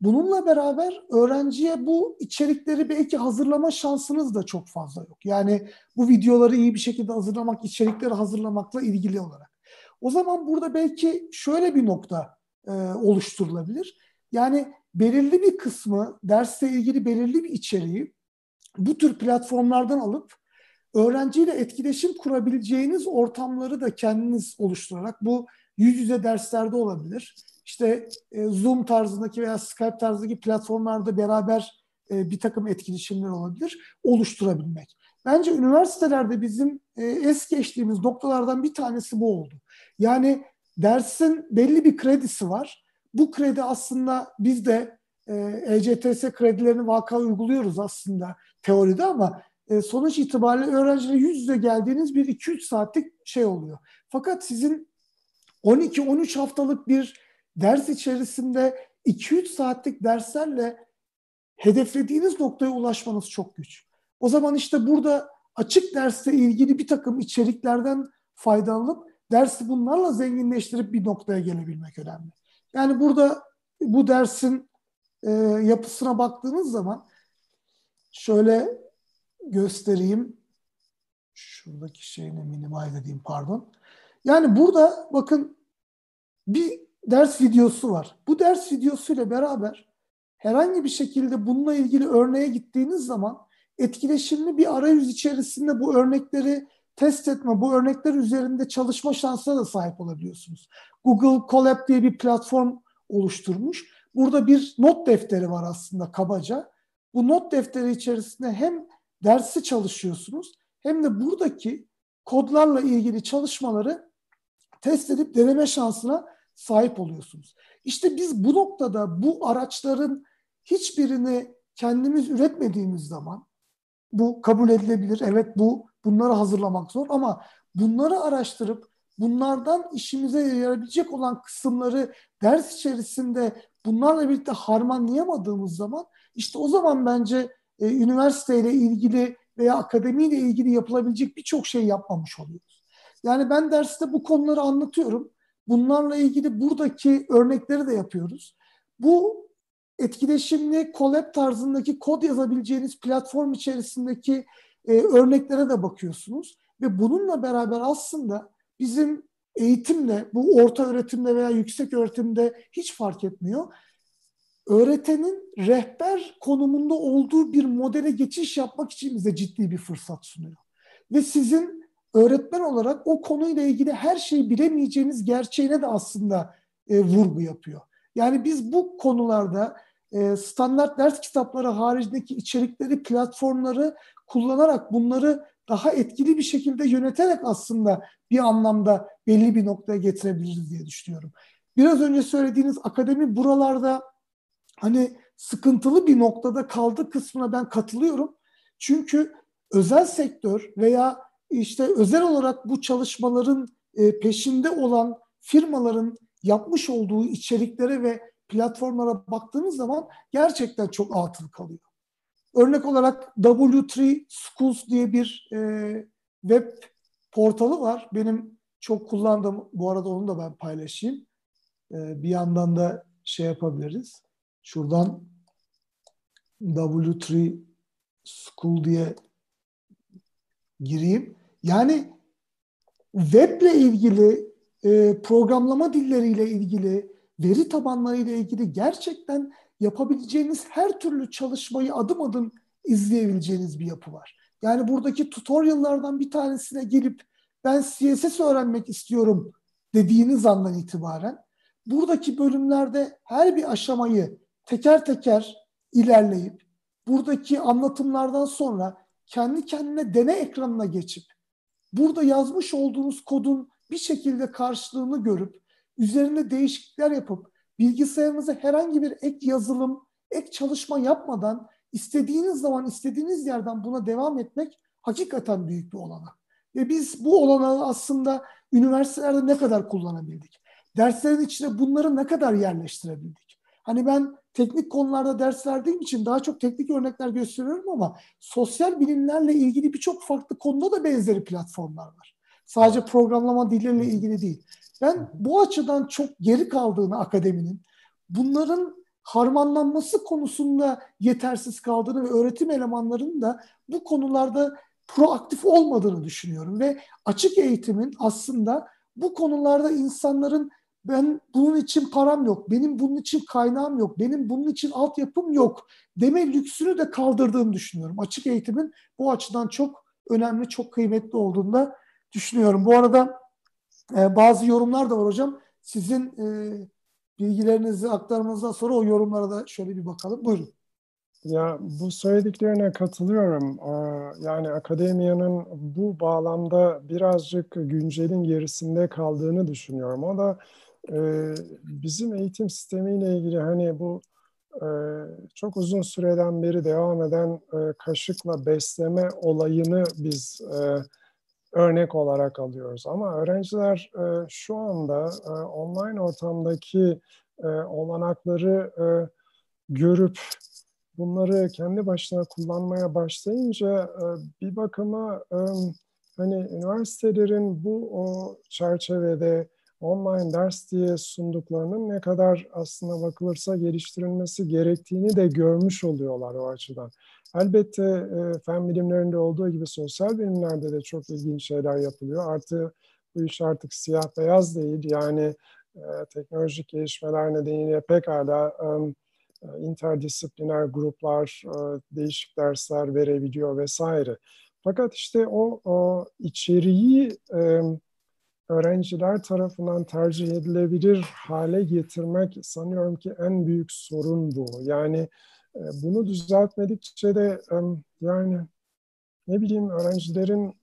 Bununla beraber öğrenciye bu içerikleri belki hazırlama şansınız da çok fazla yok. Yani bu videoları iyi bir şekilde hazırlamak, içerikleri hazırlamakla ilgili olarak. O zaman burada belki şöyle bir nokta e, oluşturulabilir. Yani belirli bir kısmı, dersle ilgili belirli bir içeriği bu tür platformlardan alıp öğrenciyle etkileşim kurabileceğiniz ortamları da kendiniz oluşturarak bu yüz yüze derslerde olabilir. İşte e, Zoom tarzındaki veya Skype tarzındaki platformlarda beraber e, bir takım etkileşimler olabilir. Oluşturabilmek. bence üniversitelerde bizim e, es geçtiğimiz noktalardan bir tanesi bu oldu. Yani dersin belli bir kredisi var. Bu kredi aslında biz de e, ECTS kredilerini vaka uyguluyoruz aslında teoride ama e, sonuç itibariyle öğrencilere yüz yüze geldiğiniz bir 2-3 saatlik şey oluyor. Fakat sizin 12-13 haftalık bir ders içerisinde 2-3 saatlik derslerle hedeflediğiniz noktaya ulaşmanız çok güç. O zaman işte burada açık dersle ilgili bir takım içeriklerden faydalanıp dersi bunlarla zenginleştirip bir noktaya gelebilmek önemli. Yani burada bu dersin e, yapısına baktığınız zaman şöyle göstereyim. Şuradaki şeyini minimize edeyim pardon. Yani burada bakın bir ders videosu var. Bu ders videosuyla beraber herhangi bir şekilde bununla ilgili örneğe gittiğiniz zaman etkileşimli bir arayüz içerisinde bu örnekleri test etme, bu örnekler üzerinde çalışma şansına da sahip olabiliyorsunuz. Google Colab diye bir platform oluşturmuş. Burada bir not defteri var aslında kabaca. Bu not defteri içerisinde hem dersi çalışıyorsunuz hem de buradaki kodlarla ilgili çalışmaları test edip deneme şansına sahip oluyorsunuz. İşte biz bu noktada bu araçların hiçbirini kendimiz üretmediğimiz zaman bu kabul edilebilir. Evet bu bunları hazırlamak zor ama bunları araştırıp bunlardan işimize yarayabilecek olan kısımları ders içerisinde bunlarla birlikte harmanlayamadığımız zaman işte o zaman bence e, üniversiteyle ilgili veya akademiyle ilgili yapılabilecek birçok şey yapmamış oluyoruz. Yani ben derste bu konuları anlatıyorum. Bunlarla ilgili buradaki örnekleri de yapıyoruz. Bu etkileşimli collab tarzındaki kod yazabileceğiniz platform içerisindeki e, örneklere de bakıyorsunuz. Ve bununla beraber aslında bizim eğitimle, bu orta öğretimde veya yüksek öğretimde hiç fark etmiyor. Öğretenin rehber konumunda olduğu bir modele geçiş yapmak için bize ciddi bir fırsat sunuyor. Ve sizin öğretmen olarak o konuyla ilgili her şeyi bilemeyeceğiniz gerçeğine de aslında e, vurgu yapıyor. Yani biz bu konularda e, standart ders kitapları haricindeki içerikleri, platformları kullanarak bunları daha etkili bir şekilde yöneterek aslında bir anlamda belli bir noktaya getirebiliriz diye düşünüyorum. Biraz önce söylediğiniz akademi buralarda hani sıkıntılı bir noktada kaldı kısmına ben katılıyorum. Çünkü özel sektör veya işte özel olarak bu çalışmaların e, peşinde olan firmaların yapmış olduğu içeriklere ve platformlara baktığınız zaman gerçekten çok atıl kalıyor. Örnek olarak W3 Schools diye bir e, web portalı var. Benim çok kullandığım, bu arada onu da ben paylaşayım. E, bir yandan da şey yapabiliriz. Şuradan W3 School diye gireyim. Yani weble ilgili, e, programlama dilleriyle ilgili, veri tabanlarıyla ilgili gerçekten yapabileceğiniz her türlü çalışmayı adım adım izleyebileceğiniz bir yapı var. Yani buradaki tutoriallardan bir tanesine gelip ben CSS öğrenmek istiyorum dediğiniz andan itibaren buradaki bölümlerde her bir aşamayı teker teker ilerleyip buradaki anlatımlardan sonra kendi kendine deney ekranına geçip burada yazmış olduğunuz kodun bir şekilde karşılığını görüp üzerinde değişiklikler yapıp bilgisayarınıza herhangi bir ek yazılım, ek çalışma yapmadan istediğiniz zaman istediğiniz yerden buna devam etmek hakikaten büyük bir olanak. Ve biz bu olanağı aslında üniversitelerde ne kadar kullanabildik? Derslerin içine bunları ne kadar yerleştirebildik? Hani ben teknik konularda ders verdiğim için daha çok teknik örnekler gösteriyorum ama sosyal bilimlerle ilgili birçok farklı konuda da benzeri platformlar var. Sadece programlama dilleriyle ilgili değil. Ben bu açıdan çok geri kaldığını akademinin, bunların harmanlanması konusunda yetersiz kaldığını ve öğretim elemanlarının da bu konularda proaktif olmadığını düşünüyorum ve açık eğitimin aslında bu konularda insanların ben bunun için param yok, benim bunun için kaynağım yok, benim bunun için altyapım yok deme lüksünü de kaldırdığını düşünüyorum. Açık eğitimin bu açıdan çok önemli, çok kıymetli olduğunu da düşünüyorum. Bu arada e, bazı yorumlar da var hocam. Sizin e, bilgilerinizi aktarmanızdan sonra o yorumlara da şöyle bir bakalım. Buyurun. Ya bu söylediklerine katılıyorum. Yani akademiyanın bu bağlamda birazcık güncelin gerisinde kaldığını düşünüyorum. O da e, bizim eğitim sistemiyle ilgili hani bu e, çok uzun süreden beri devam eden kaşıkla besleme olayını biz örnek olarak alıyoruz. Ama öğrenciler şu anda online ortamdaki olanakları görüp bunları kendi başına kullanmaya başlayınca e, bir bakıma e, hani üniversitelerin bu o çerçevede online ders diye sunduklarının ne kadar aslında bakılırsa geliştirilmesi gerektiğini de görmüş oluyorlar o açıdan. Elbette e, fen bilimlerinde olduğu gibi sosyal bilimlerde de çok ilginç şeyler yapılıyor. Artı bu iş artık siyah beyaz değil. Yani teknolojik gelişmeler nedeniyle pekala hala e, interdisipliner gruplar e, değişik dersler verebiliyor vesaire. Fakat işte o, o içeriği e, öğrenciler tarafından tercih edilebilir hale getirmek sanıyorum ki en büyük sorun bu. Yani bunu düzeltmedikçe de yani ne bileyim öğrencilerin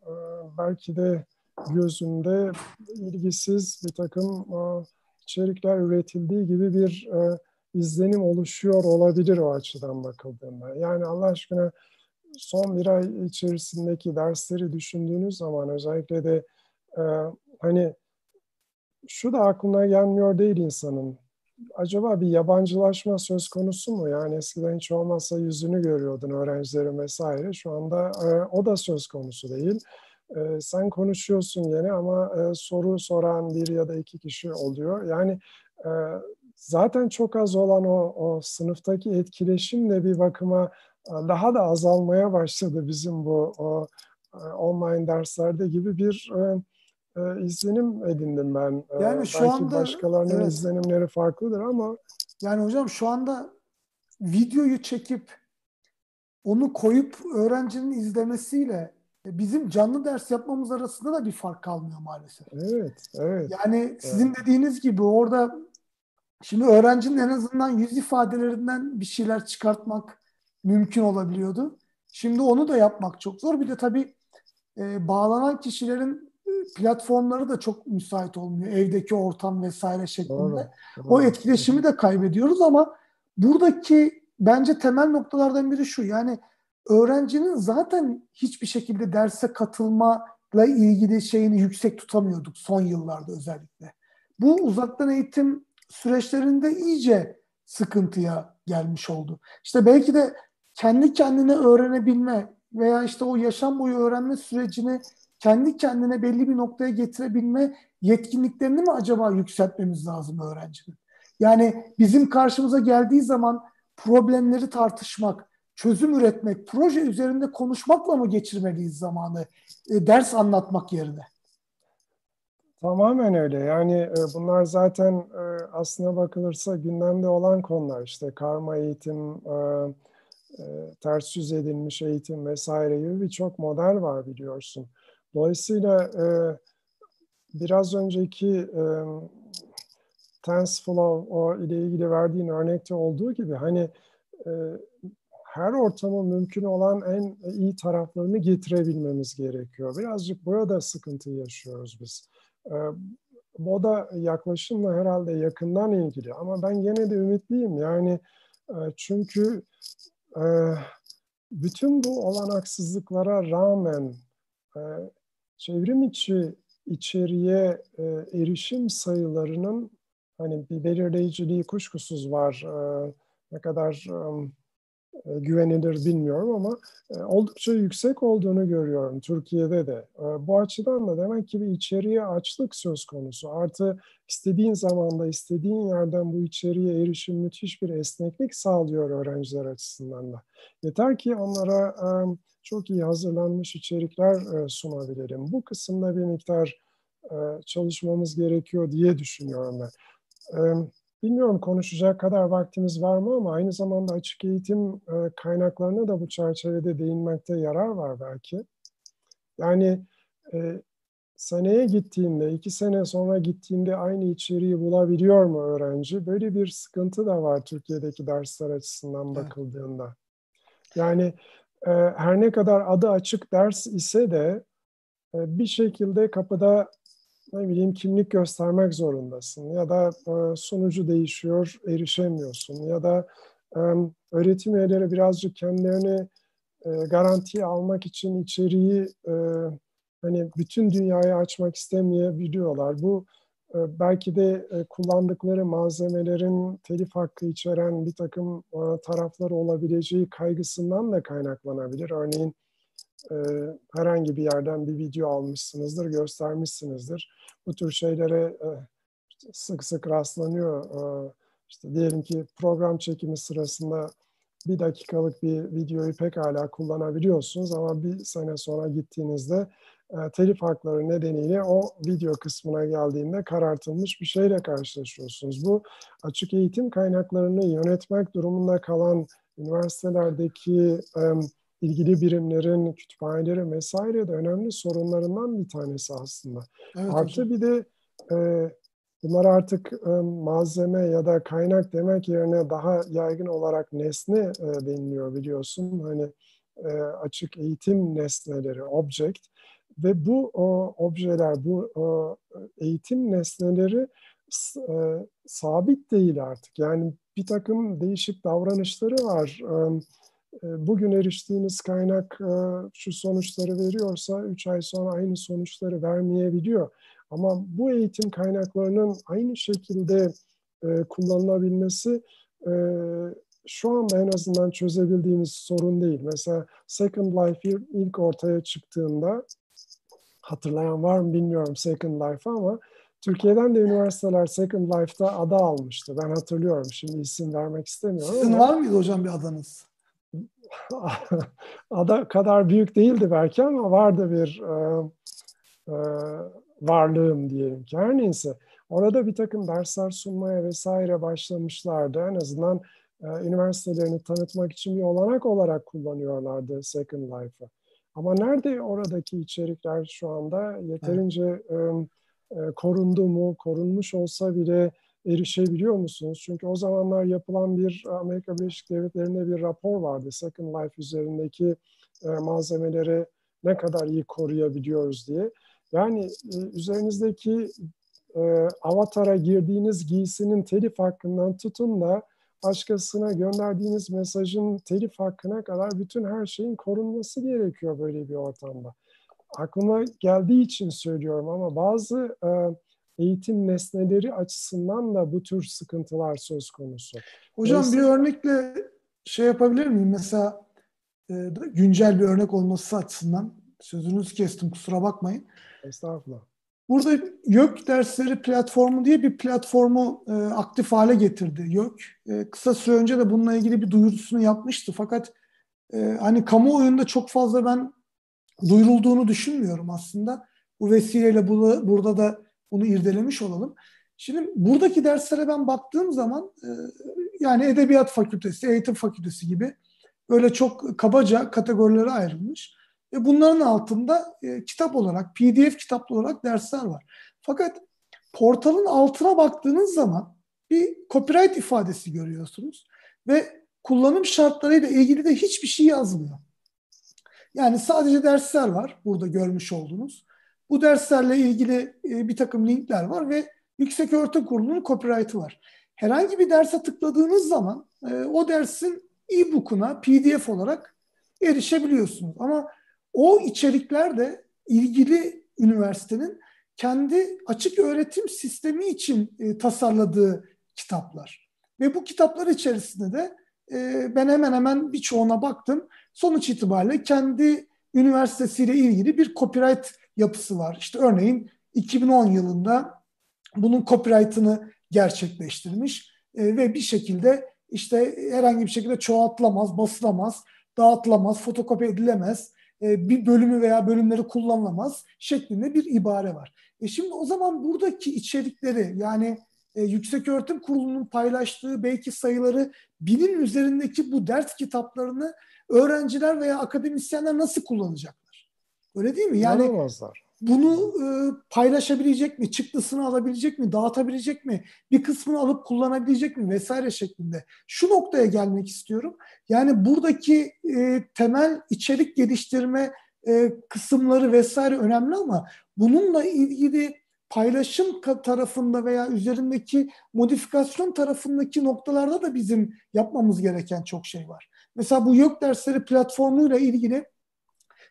belki de gözünde ilgisiz bir takım içerikler üretildiği gibi bir izlenim oluşuyor olabilir o açıdan bakıldığında. Yani Allah aşkına son bir ay içerisindeki dersleri düşündüğünüz zaman özellikle de e, hani şu da aklına gelmiyor değil insanın. Acaba bir yabancılaşma söz konusu mu? Yani eskiden hiç olmazsa yüzünü görüyordun öğrencilerin vesaire. Şu anda e, o da söz konusu değil. E, sen konuşuyorsun yine ama e, soru soran bir ya da iki kişi oluyor. Yani e, zaten çok az olan o, o sınıftaki etkileşim de bir bakıma e, daha da azalmaya başladı bizim bu o, e, online derslerde gibi bir e, e, izlenim edindim ben. Yani şu Belki anda başkalarının evet. izlenimleri farklıdır ama yani hocam şu anda videoyu çekip onu koyup öğrencinin izlemesiyle bizim canlı ders yapmamız arasında da bir fark kalmıyor maalesef. Evet, evet. Yani sizin evet. dediğiniz gibi orada Şimdi öğrencinin en azından yüz ifadelerinden bir şeyler çıkartmak mümkün olabiliyordu. Şimdi onu da yapmak çok zor. Bir de tabii e, bağlanan kişilerin platformları da çok müsait olmuyor. Evdeki ortam vesaire şeklinde. Doğru, doğru. O etkileşimi de kaybediyoruz ama buradaki bence temel noktalardan biri şu. Yani öğrencinin zaten hiçbir şekilde derse katılmayla ilgili şeyini yüksek tutamıyorduk son yıllarda özellikle. Bu uzaktan eğitim süreçlerinde iyice sıkıntıya gelmiş oldu. İşte belki de kendi kendine öğrenebilme veya işte o yaşam boyu öğrenme sürecini kendi kendine belli bir noktaya getirebilme yetkinliklerini mi acaba yükseltmemiz lazım öğrencinin? Yani bizim karşımıza geldiği zaman problemleri tartışmak, çözüm üretmek, proje üzerinde konuşmakla mı geçirmeliyiz zamanı e, ders anlatmak yerine? Tamamen öyle. Yani e, bunlar zaten e, aslına bakılırsa gündemde olan konular. İşte karma eğitim, e, ters yüz edilmiş eğitim vesaire gibi birçok model var biliyorsun. Dolayısıyla biraz önceki TensorFlow o ile ilgili verdiğin örnekte olduğu gibi hani her ortamın mümkün olan en iyi taraflarını getirebilmemiz gerekiyor. Birazcık burada sıkıntı yaşıyoruz biz. Moda ee, yaklaşımla herhalde yakından ilgili ama ben yine de ümitliyim. Yani e, çünkü e, bütün bu olanaksızlıklara rağmen e, çevrim içi içeriye erişim sayılarının hani bir belirleyiciliği kuşkusuz var. Ne kadar e, güvenilir bilmiyorum ama e, oldukça yüksek olduğunu görüyorum Türkiye'de de. E, bu açıdan da demek ki bir içeriye açlık söz konusu. Artı istediğin zamanda istediğin yerden bu içeriye erişim müthiş bir esneklik sağlıyor öğrenciler açısından da. Yeter ki onlara çok iyi hazırlanmış içerikler sunabilelim. Bu kısımda bir miktar çalışmamız gerekiyor diye düşünüyorum ben. Bilmiyorum konuşacak kadar vaktimiz var mı ama aynı zamanda açık eğitim e, kaynaklarına da bu çerçevede değinmekte yarar var belki. Yani e, seneye gittiğinde, iki sene sonra gittiğinde aynı içeriği bulabiliyor mu öğrenci? Böyle bir sıkıntı da var Türkiye'deki dersler açısından bakıldığında. Yani e, her ne kadar adı açık ders ise de e, bir şekilde kapıda ne bileyim kimlik göstermek zorundasın ya da e, sonucu değişiyor, erişemiyorsun ya da e, öğretim üyeleri birazcık kendilerini garantiye almak için içeriği hani bütün dünyaya açmak istemeyebiliyorlar. Bu belki de e, kullandıkları malzemelerin telif hakkı içeren bir takım e, tarafları olabileceği kaygısından da kaynaklanabilir. Örneğin e, herhangi bir yerden bir video almışsınızdır, göstermişsinizdir. Bu tür şeylere sık sık rastlanıyor. İşte diyelim ki program çekimi sırasında bir dakikalık bir videoyu pekala kullanabiliyorsunuz ama bir sene sonra gittiğinizde telif hakları nedeniyle o video kısmına geldiğinde karartılmış bir şeyle karşılaşıyorsunuz. Bu açık eğitim kaynaklarını yönetmek durumunda kalan üniversitelerdeki e, ilgili birimlerin, kütüphaneleri vesaire de önemli sorunlarından bir tanesi aslında. Evet, Artı hocam. bir de e, bunlar artık e, malzeme ya da kaynak demek yerine daha yaygın olarak nesne e, deniliyor biliyorsun. Hani e, açık eğitim nesneleri, object ve bu o, objeler, bu o, eğitim nesneleri e, sabit değil artık. Yani bir takım değişik davranışları var. E, e, bugün eriştiğiniz kaynak e, şu sonuçları veriyorsa 3 ay sonra aynı sonuçları vermeyebiliyor. Ama bu eğitim kaynaklarının aynı şekilde e, kullanılabilmesi şu anda en azından çözebildiğimiz sorun değil. Mesela Second Life ilk ortaya çıktığında hatırlayan var mı bilmiyorum Second Life'ı ama Türkiye'den de üniversiteler Second Life'da ada almıştı. Ben hatırlıyorum. Şimdi isim vermek istemiyorum Sizin ama. var mıydı hocam bir adanız? ada kadar büyük değildi belki ama vardı bir e, e, varlığım diyelim ki. Her neyse orada bir takım dersler sunmaya vesaire başlamışlardı. En azından e, üniversitelerini tanıtmak için bir olanak olarak kullanıyorlardı Second Life'ı. Ama nerede oradaki içerikler şu anda yeterince evet. e, korundu mu, korunmuş olsa bile erişebiliyor musunuz? Çünkü o zamanlar yapılan bir Amerika Birleşik Devletleri'nde bir rapor vardı. Second Life üzerindeki e, malzemeleri ne kadar iyi koruyabiliyoruz diye. Yani e, üzerinizdeki e, avatara girdiğiniz giysinin telif hakkından tutun da başkasına gönderdiğiniz mesajın telif hakkına kadar bütün her şeyin korunması gerekiyor böyle bir ortamda. Aklıma geldiği için söylüyorum ama bazı e, eğitim nesneleri açısından da bu tür sıkıntılar söz konusu. Hocam Dolayısıyla... bir örnekle şey yapabilir miyim? Mesela e, güncel bir örnek olması açısından sözünüzü kestim kusura bakmayın. Estağfurullah. Burada YÖK dersleri platformu diye bir platformu e, aktif hale getirdi YÖK. E, kısa süre önce de bununla ilgili bir duyurusunu yapmıştı. Fakat e, hani kamuoyunda çok fazla ben duyurulduğunu düşünmüyorum aslında. Bu vesileyle burada, burada da bunu irdelemiş olalım. Şimdi buradaki derslere ben baktığım zaman e, yani Edebiyat Fakültesi, Eğitim Fakültesi gibi böyle çok kabaca kategorilere ayrılmış. Ve bunların altında e, kitap olarak, PDF kitaplı olarak dersler var. Fakat portalın altına baktığınız zaman bir copyright ifadesi görüyorsunuz. Ve kullanım şartlarıyla ilgili de hiçbir şey yazmıyor. Yani sadece dersler var burada görmüş olduğunuz. Bu derslerle ilgili e, bir takım linkler var ve Yüksek Öğretim Kurulu'nun copyright'ı var. Herhangi bir derse tıkladığınız zaman e, o dersin e-book'una PDF olarak erişebiliyorsunuz. Ama o içerikler de ilgili üniversitenin kendi açık öğretim sistemi için e, tasarladığı kitaplar. Ve bu kitaplar içerisinde de e, ben hemen hemen birçoğuna baktım. Sonuç itibariyle kendi üniversitesiyle ilgili bir copyright yapısı var. İşte örneğin 2010 yılında bunun copyright'ını gerçekleştirmiş e, ve bir şekilde işte herhangi bir şekilde çoğaltılamaz, basılamaz, dağıtılamaz, fotokopi edilemez, bir bölümü veya bölümleri kullanılamaz şeklinde bir ibare var. E şimdi o zaman buradaki içerikleri yani e, Yüksek Öğretim Kurulu'nun paylaştığı belki sayıları binin üzerindeki bu ders kitaplarını öğrenciler veya akademisyenler nasıl kullanacaklar? Öyle değil mi? Yani bunu e, paylaşabilecek mi, çıktısını alabilecek mi, dağıtabilecek mi, bir kısmını alıp kullanabilecek mi vesaire şeklinde. Şu noktaya gelmek istiyorum. Yani buradaki e, temel içerik geliştirme e, kısımları vesaire önemli ama bununla ilgili paylaşım tarafında veya üzerindeki modifikasyon tarafındaki noktalarda da bizim yapmamız gereken çok şey var. Mesela bu yok dersleri platformuyla ilgili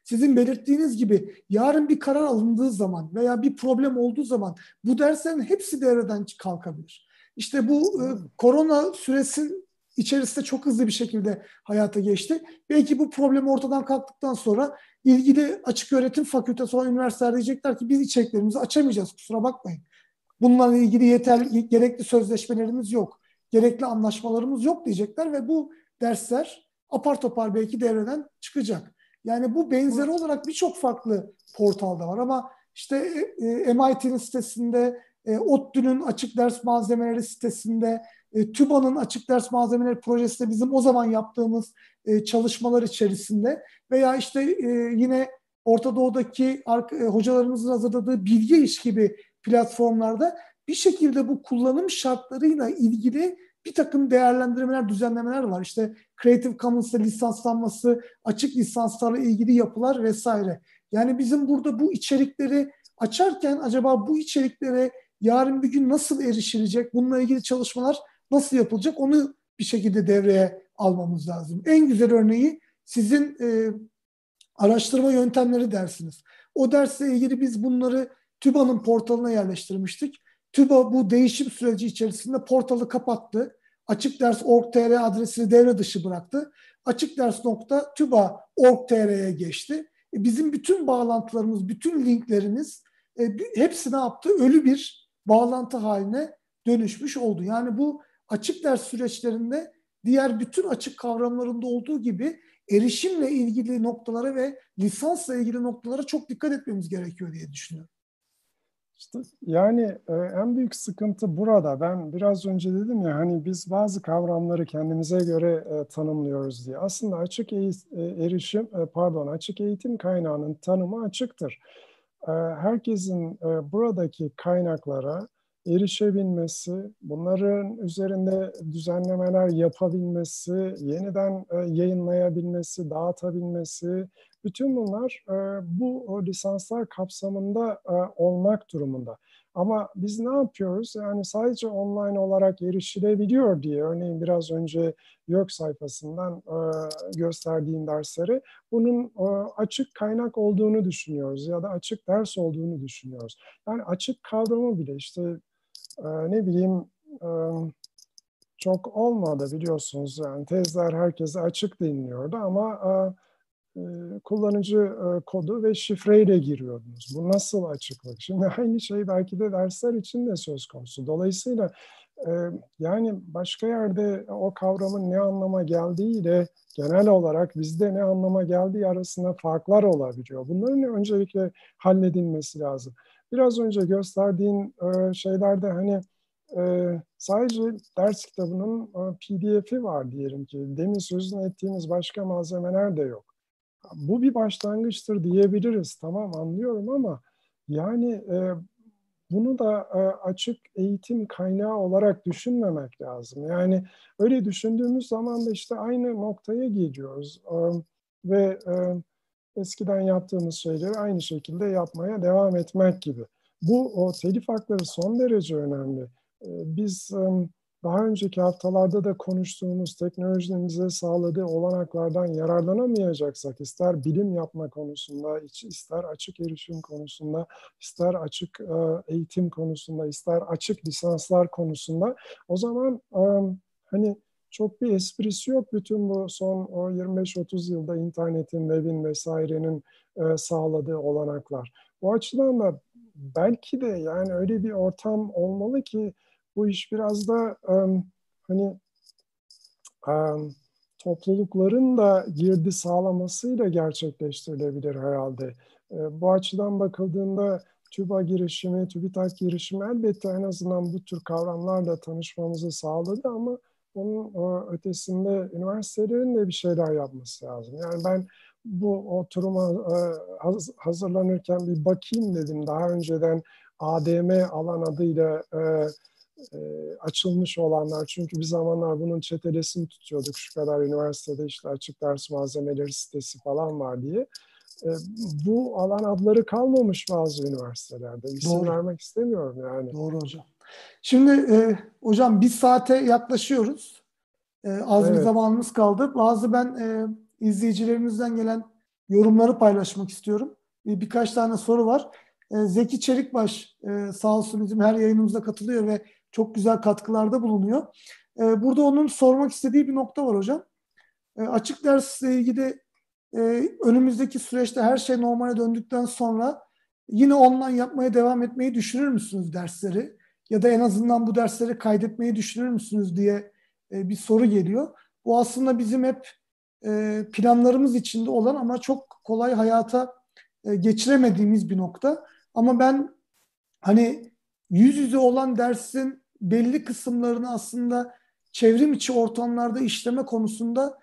sizin belirttiğiniz gibi yarın bir karar alındığı zaman veya bir problem olduğu zaman bu derslerin hepsi devreden kalkabilir. İşte bu e, korona süresin içerisinde çok hızlı bir şekilde hayata geçti. Belki bu problem ortadan kalktıktan sonra ilgili açık öğretim fakültesi olan üniversiteler diyecekler ki biz içeriklerimizi açamayacağız kusura bakmayın. Bununla ilgili yeterli gerekli sözleşmelerimiz yok. Gerekli anlaşmalarımız yok diyecekler ve bu dersler apar topar belki devreden çıkacak. Yani bu benzeri olarak birçok farklı portalda var ama işte e, e MIT'nin sitesinde, e, ODTÜ'nün açık ders malzemeleri sitesinde, e, TÜBA'nın açık ders malzemeleri projesinde bizim o zaman yaptığımız e, çalışmalar içerisinde. Veya işte e, yine Orta Doğu'daki e, hocalarımızın hazırladığı bilgi iş gibi platformlarda bir şekilde bu kullanım şartlarıyla ilgili bir takım değerlendirmeler, düzenlemeler var. İşte Creative Commons'ta lisanslanması, açık lisanslarla ilgili yapılar vesaire. Yani bizim burada bu içerikleri açarken acaba bu içeriklere yarın bir gün nasıl erişilecek, bununla ilgili çalışmalar nasıl yapılacak onu bir şekilde devreye almamız lazım. En güzel örneği sizin e, araştırma yöntemleri dersiniz. O dersle ilgili biz bunları TÜBA'nın portalına yerleştirmiştik. TÜBA bu değişim süreci içerisinde portalı kapattı. Açık ders org.tr adresini devre dışı bıraktı. Açık ders nokta org.tr'ye geçti. E bizim bütün bağlantılarımız, bütün linklerimiz e, hepsi ne yaptı? Ölü bir bağlantı haline dönüşmüş oldu. Yani bu açık ders süreçlerinde diğer bütün açık kavramlarında olduğu gibi erişimle ilgili noktalara ve lisansla ilgili noktalara çok dikkat etmemiz gerekiyor diye düşünüyorum. İşte yani e, en büyük sıkıntı burada. Ben biraz önce dedim ya hani biz bazı kavramları kendimize göre e, tanımlıyoruz diye. Aslında açık e, erişim, e, pardon açık eğitim kaynağının tanımı açıktır. E, herkesin e, buradaki kaynaklara erişebilmesi, bunların üzerinde düzenlemeler yapabilmesi, yeniden e, yayınlayabilmesi, dağıtabilmesi, bütün bunlar e, bu lisanslar kapsamında e, olmak durumunda. Ama biz ne yapıyoruz? Yani sadece online olarak erişilebiliyor diye, örneğin biraz önce YÖK sayfasından gösterdiğim dersleri, bunun açık kaynak olduğunu düşünüyoruz ya da açık ders olduğunu düşünüyoruz. Yani açık kavramı bile işte ee, ne bileyim çok olmadı biliyorsunuz. Yani tezler herkese açık dinliyordu ama e, kullanıcı e, kodu ve şifreyle giriyordunuz. Bu nasıl açıklık? Şimdi aynı şey belki de dersler için de söz konusu. Dolayısıyla e, yani başka yerde o kavramın ne anlama geldiğiyle genel olarak bizde ne anlama geldiği arasında farklar olabiliyor. Bunların öncelikle halledilmesi lazım biraz önce gösterdiğin e, şeylerde hani e, sadece ders kitabının e, pdf'i var diyelim ki. Demin sözünü ettiğimiz başka malzemeler de yok. Bu bir başlangıçtır diyebiliriz. Tamam anlıyorum ama yani bunu da açık eğitim kaynağı olarak düşünmemek lazım. Yani öyle düşündüğümüz zaman da işte aynı noktaya geliyoruz. Ve e, eskiden yaptığımız şeyleri aynı şekilde yapmaya devam etmek gibi. Bu o telif hakları son derece önemli. Ee, biz daha önceki haftalarda da konuştuğumuz teknolojinin bize sağladığı olanaklardan yararlanamayacaksak, ister bilim yapma konusunda, ister açık erişim konusunda, ister açık e, eğitim konusunda, ister açık lisanslar konusunda, o zaman hani çok bir esprisi yok bütün bu son 25-30 yılda internetin, webin vesairenin e, sağladığı olanaklar. Bu açıdan da belki de yani öyle bir ortam olmalı ki bu iş biraz da hani toplulukların da girdi sağlamasıyla gerçekleştirilebilir herhalde. E, bu açıdan bakıldığında TÜBA girişimi, TÜBİTAK girişimi elbette en azından bu tür kavramlarla tanışmamızı sağladı ama onun ötesinde üniversitelerin de bir şeyler yapması lazım. Yani ben bu oturuma e, hazırlanırken bir bakayım dedim. Daha önceden ADM alan adıyla e, e, açılmış olanlar. Çünkü bir zamanlar bunun çetelesini tutuyorduk. Şu kadar üniversitede işte açık ders malzemeleri sitesi falan var diye. E, bu alan adları kalmamış bazı üniversitelerde. İsim Doğru. vermek istemiyorum yani. Doğru hocam. Şimdi e, hocam bir saate yaklaşıyoruz. E, az evet. bir zamanımız kaldı. Bazı ben e, izleyicilerimizden gelen yorumları paylaşmak istiyorum. E, birkaç tane soru var. E, Zeki Çelikbaş e, sağ olsun bizim her yayınımıza katılıyor ve çok güzel katkılarda bulunuyor. E, burada onun sormak istediği bir nokta var hocam. E, açık dersle ilgili e, önümüzdeki süreçte her şey normale döndükten sonra yine online yapmaya devam etmeyi düşünür müsünüz dersleri? Ya da en azından bu dersleri kaydetmeyi düşünür müsünüz diye e, bir soru geliyor. Bu aslında bizim hep e, planlarımız içinde olan ama çok kolay hayata e, geçiremediğimiz bir nokta. Ama ben hani yüz yüze olan dersin belli kısımlarını aslında çevrim içi ortamlarda işleme konusunda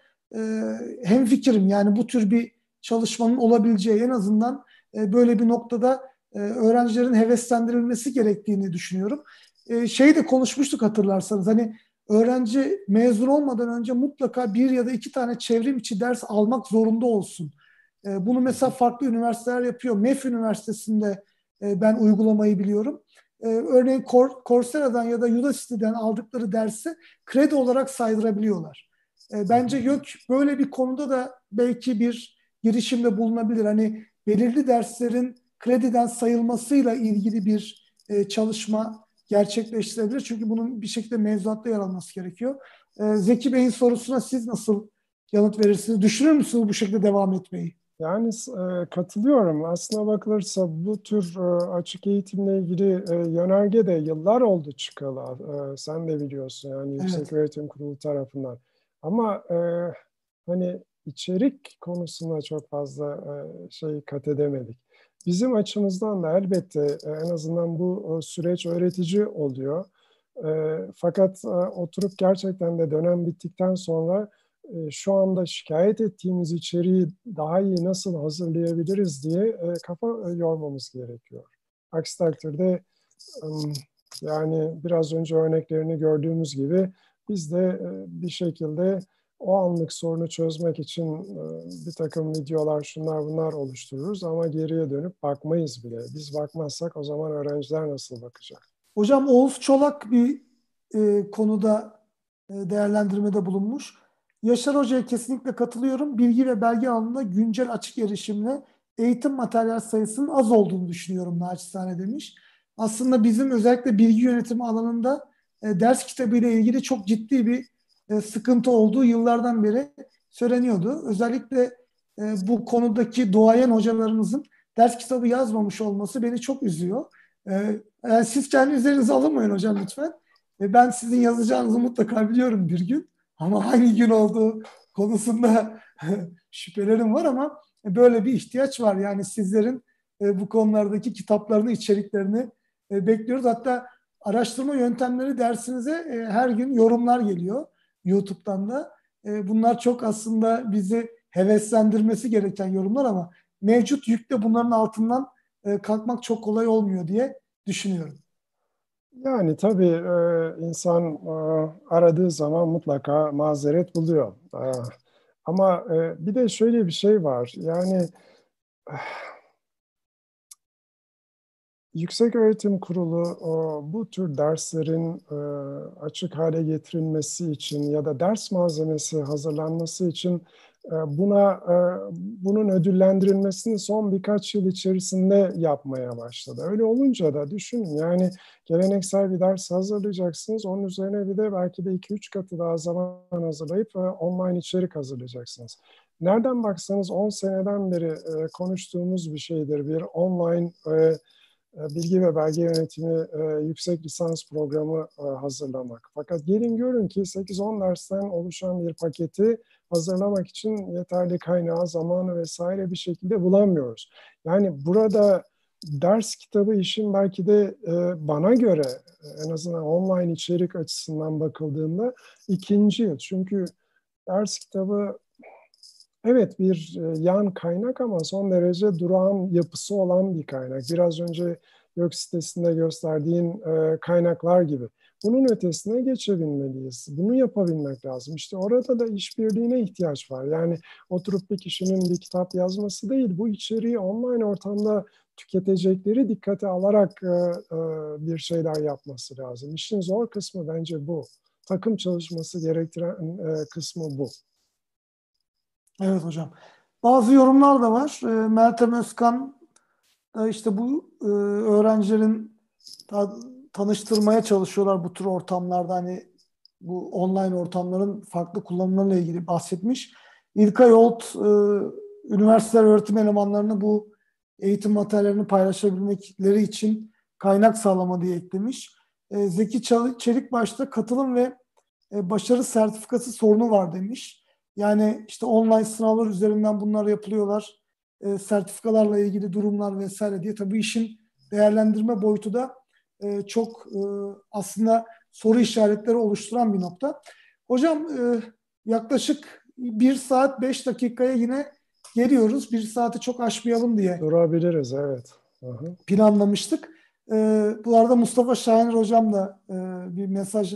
hem fikrim yani bu tür bir çalışmanın olabileceği en azından böyle bir noktada e, öğrencilerin heveslendirilmesi gerektiğini düşünüyorum. E, şeyi de konuşmuştuk hatırlarsanız hani öğrenci mezun olmadan önce mutlaka bir ya da iki tane çevrim içi ders almak zorunda olsun. E, bunu mesela farklı üniversiteler yapıyor. MEF Üniversitesi'nde e, ben uygulamayı biliyorum. Örneğin Coursera'dan ya da Udacity'den aldıkları dersi kredi olarak saydırabiliyorlar. Bence YÖK böyle bir konuda da belki bir girişimde bulunabilir. Hani belirli derslerin krediden sayılmasıyla ilgili bir çalışma gerçekleştirebilir. Çünkü bunun bir şekilde mevzuatta yer alması gerekiyor. Zeki Bey'in sorusuna siz nasıl yanıt verirsiniz? Düşünür müsünüz bu şekilde devam etmeyi? Yani e, katılıyorum. Aslına bakılırsa bu tür e, açık eğitimle ilgili e, yönerge de yıllar oldu çıkalı. E, sen de biliyorsun yani evet. Yüksek Öğretim Kurulu tarafından. Ama e, hani içerik konusunda çok fazla e, şey kat edemedik. Bizim açımızdan da elbette e, en azından bu e, süreç öğretici oluyor. E, fakat oturup gerçekten de dönem bittikten sonra şu anda şikayet ettiğimiz içeriği daha iyi nasıl hazırlayabiliriz diye kafa yormamız gerekiyor. Aksi takdirde yani biraz önce örneklerini gördüğümüz gibi biz de bir şekilde o anlık sorunu çözmek için bir takım videolar şunlar bunlar oluştururuz ama geriye dönüp bakmayız bile. Biz bakmazsak o zaman öğrenciler nasıl bakacak? Hocam Oğuz Çolak bir e, konuda e, değerlendirmede bulunmuş. Yaşar Hoca'ya kesinlikle katılıyorum. Bilgi ve belge alanında güncel açık erişimle eğitim materyal sayısının az olduğunu düşünüyorum naçizane demiş. Aslında bizim özellikle bilgi yönetimi alanında e, ders kitabı ile ilgili çok ciddi bir e, sıkıntı olduğu yıllardan beri söyleniyordu. Özellikle e, bu konudaki duayen hocalarımızın ders kitabı yazmamış olması beni çok üzüyor. E, yani siz kendi üzerinize alınmayın hocam lütfen. Ben sizin yazacağınızı mutlaka biliyorum bir gün. Ama hangi gün olduğu konusunda şüphelerim var ama böyle bir ihtiyaç var. Yani sizlerin bu konulardaki kitaplarını, içeriklerini bekliyoruz. Hatta araştırma yöntemleri dersinize her gün yorumlar geliyor YouTube'dan da. Bunlar çok aslında bizi heveslendirmesi gereken yorumlar ama mevcut yükle bunların altından kalkmak çok kolay olmuyor diye düşünüyorum. Yani tabii e, insan e, aradığı zaman mutlaka mazeret buluyor. E, ama bir de şöyle bir şey var. Yani Yüksek Öğretim Kurulu bu tür derslerin açık hale getirilmesi için ya da ders malzemesi hazırlanması için ee, buna e, bunun ödüllendirilmesini son birkaç yıl içerisinde yapmaya başladı. Öyle olunca da düşünün yani geleneksel bir ders hazırlayacaksınız. Onun üzerine bir de belki de 2-3 katı daha zaman hazırlayıp e, online içerik hazırlayacaksınız. Nereden baksanız 10 seneden beri e, konuştuğumuz bir şeydir. Bir online bilgi ve belge yönetimi yüksek lisans programı hazırlamak. Fakat gelin görün ki 8-10 dersten oluşan bir paketi hazırlamak için yeterli kaynağı, zamanı vesaire bir şekilde bulamıyoruz. Yani burada ders kitabı işin belki de e, bana göre en azından online içerik açısından bakıldığında ikinci yıl. Çünkü ders kitabı Evet bir e, yan kaynak ama son derece durağan yapısı olan bir kaynak. Biraz önce yok sitesinde gösterdiğin e, kaynaklar gibi. Bunun ötesine geçebilmeliyiz. Bunu yapabilmek lazım. İşte orada da işbirliğine ihtiyaç var. Yani oturup bir kişinin bir kitap yazması değil, bu içeriği online ortamda tüketecekleri dikkate alarak e, bir şeyler yapması lazım. İşin zor kısmı bence bu. Takım çalışması gerektiren kısmı bu. Evet hocam. Bazı yorumlar da var. E, Meltem Özkan da işte bu e, öğrencilerin ta, tanıştırmaya çalışıyorlar bu tür ortamlarda hani bu online ortamların farklı kullanımlarıyla ilgili bahsetmiş. İlkay Yolt e, üniversiteler öğretim elemanlarını bu eğitim materyallerini paylaşabilmekleri için kaynak sağlama diye eklemiş. E, Zeki Çelik başta katılım ve başarı sertifikası sorunu var demiş. Yani işte online sınavlar üzerinden bunlar yapılıyorlar. E, sertifikalarla ilgili durumlar vesaire diye. Tabii işin değerlendirme boyutu da e, çok e, aslında soru işaretleri oluşturan bir nokta. Hocam e, yaklaşık bir saat beş dakikaya yine geliyoruz. Bir saati çok aşmayalım diye. Durabiliriz evet. Hı-hı. Planlamıştık. E, bu arada Mustafa Şahin hocam da e, bir mesaj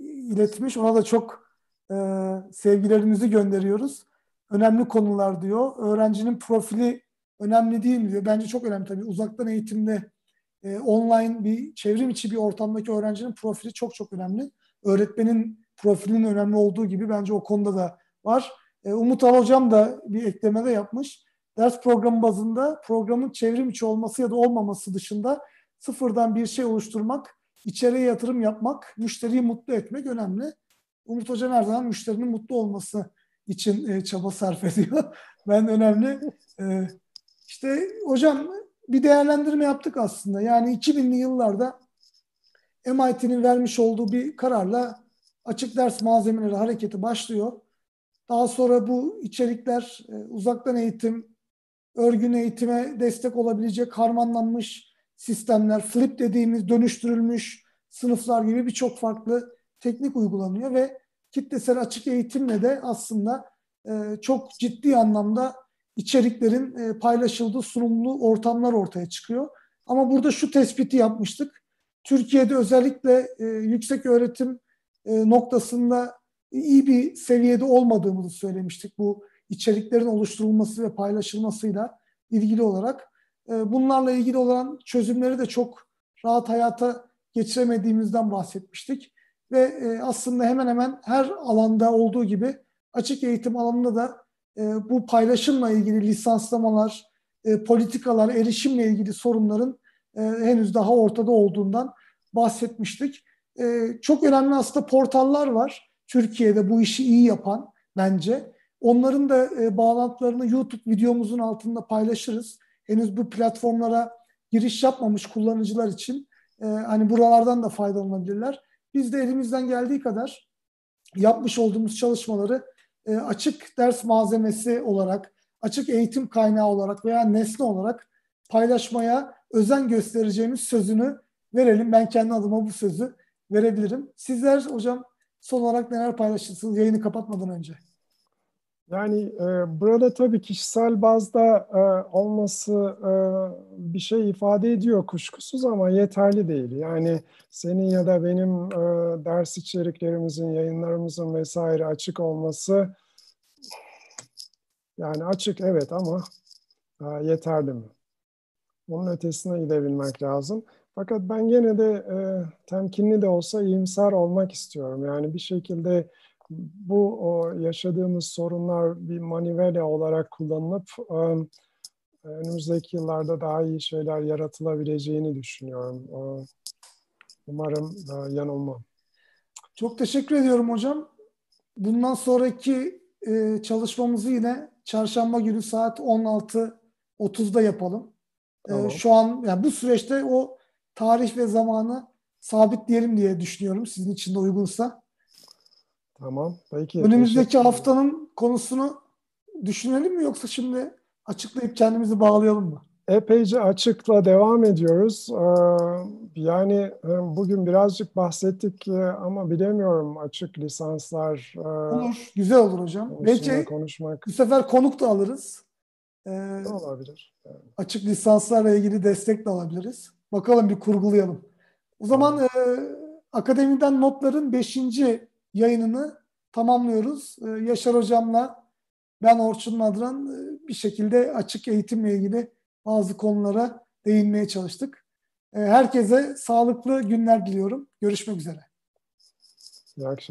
iletmiş. Ona da çok e, sevgilerimizi gönderiyoruz. Önemli konular diyor. Öğrencinin profili önemli değil mi diyor. Bence çok önemli tabii. Uzaktan eğitimde e, online bir çevrim içi bir ortamdaki öğrencinin profili çok çok önemli. Öğretmenin profilinin önemli olduğu gibi bence o konuda da var. E, Umut Al Hocam da bir eklemede yapmış. Ders programı bazında programın çevrim içi olması ya da olmaması dışında sıfırdan bir şey oluşturmak, içeriye yatırım yapmak, müşteriyi mutlu etmek önemli. Umut Hocam her zaman müşterinin mutlu olması için e, çaba sarf ediyor. ben önemli. E, işte hocam bir değerlendirme yaptık aslında. Yani 2000'li yıllarda MIT'nin vermiş olduğu bir kararla açık ders malzemeleri hareketi başlıyor. Daha sonra bu içerikler e, uzaktan eğitim, örgün eğitime destek olabilecek harmanlanmış sistemler, flip dediğimiz dönüştürülmüş sınıflar gibi birçok farklı teknik uygulanıyor ve kitlesel açık eğitimle de aslında e, çok ciddi anlamda içeriklerin e, paylaşıldığı sunumlu ortamlar ortaya çıkıyor. Ama burada şu tespiti yapmıştık. Türkiye'de özellikle e, yüksek öğretim e, noktasında iyi bir seviyede olmadığımızı söylemiştik. Bu içeriklerin oluşturulması ve paylaşılmasıyla ilgili olarak. E, bunlarla ilgili olan çözümleri de çok rahat hayata geçiremediğimizden bahsetmiştik. Ve e, aslında hemen hemen her alanda olduğu gibi açık eğitim alanında da e, bu paylaşımla ilgili lisanslamalar, e, politikalar, erişimle ilgili sorunların e, henüz daha ortada olduğundan bahsetmiştik. Çok önemli aslında portallar var Türkiye'de bu işi iyi yapan bence. Onların da bağlantılarını YouTube videomuzun altında paylaşırız. Henüz bu platformlara giriş yapmamış kullanıcılar için hani buralardan da faydalanabilirler. Biz de elimizden geldiği kadar yapmış olduğumuz çalışmaları e, açık ders malzemesi olarak, açık eğitim kaynağı olarak veya nesne olarak paylaşmaya özen göstereceğimiz sözünü verelim. Ben kendi adıma bu sözü verebilirim. Sizler hocam son olarak neler paylaşırsınız yayını kapatmadan önce? Yani e, burada tabii kişisel bazda e, olması e, bir şey ifade ediyor kuşkusuz ama yeterli değil. Yani senin ya da benim e, ders içeriklerimizin, yayınlarımızın vesaire açık olması yani açık evet ama e, yeterli mi? Onun ötesine gidebilmek lazım. Fakat ben gene de e, temkinli de olsa iyimser olmak istiyorum. Yani bir şekilde bu o yaşadığımız sorunlar bir manivela olarak kullanılıp önümüzdeki yıllarda daha iyi şeyler yaratılabileceğini düşünüyorum. Umarım uh, yanılmam. Çok teşekkür ediyorum hocam. Bundan sonraki e, çalışmamızı yine çarşamba günü saat 16.30'da yapalım. E, tamam. Şu an yani bu süreçte o tarih ve zamanı sabitleyelim diye düşünüyorum sizin için de uygunsa. Tamam. Peki. Önümüzdeki haftanın konusunu düşünelim mi yoksa şimdi açıklayıp kendimizi bağlayalım mı? epeyce açıkla devam ediyoruz. Yani bugün birazcık bahsettik ama bilemiyorum açık lisanslar. Olur, güzel olur hocam. Belki konuşmak. bu sefer konuk da alırız. Ee, olabilir. Yani. Açık lisanslarla ilgili destek de alabiliriz. Bakalım bir kurgulayalım. O zaman e, akademiden notların 5. yayınını tamamlıyoruz. E, Yaşar hocamla ben Orçun Madran e, bir şekilde açık eğitimle ilgili bazı konulara değinmeye çalıştık. E, herkese sağlıklı günler diliyorum. Görüşmek üzere. İyi akşamlar.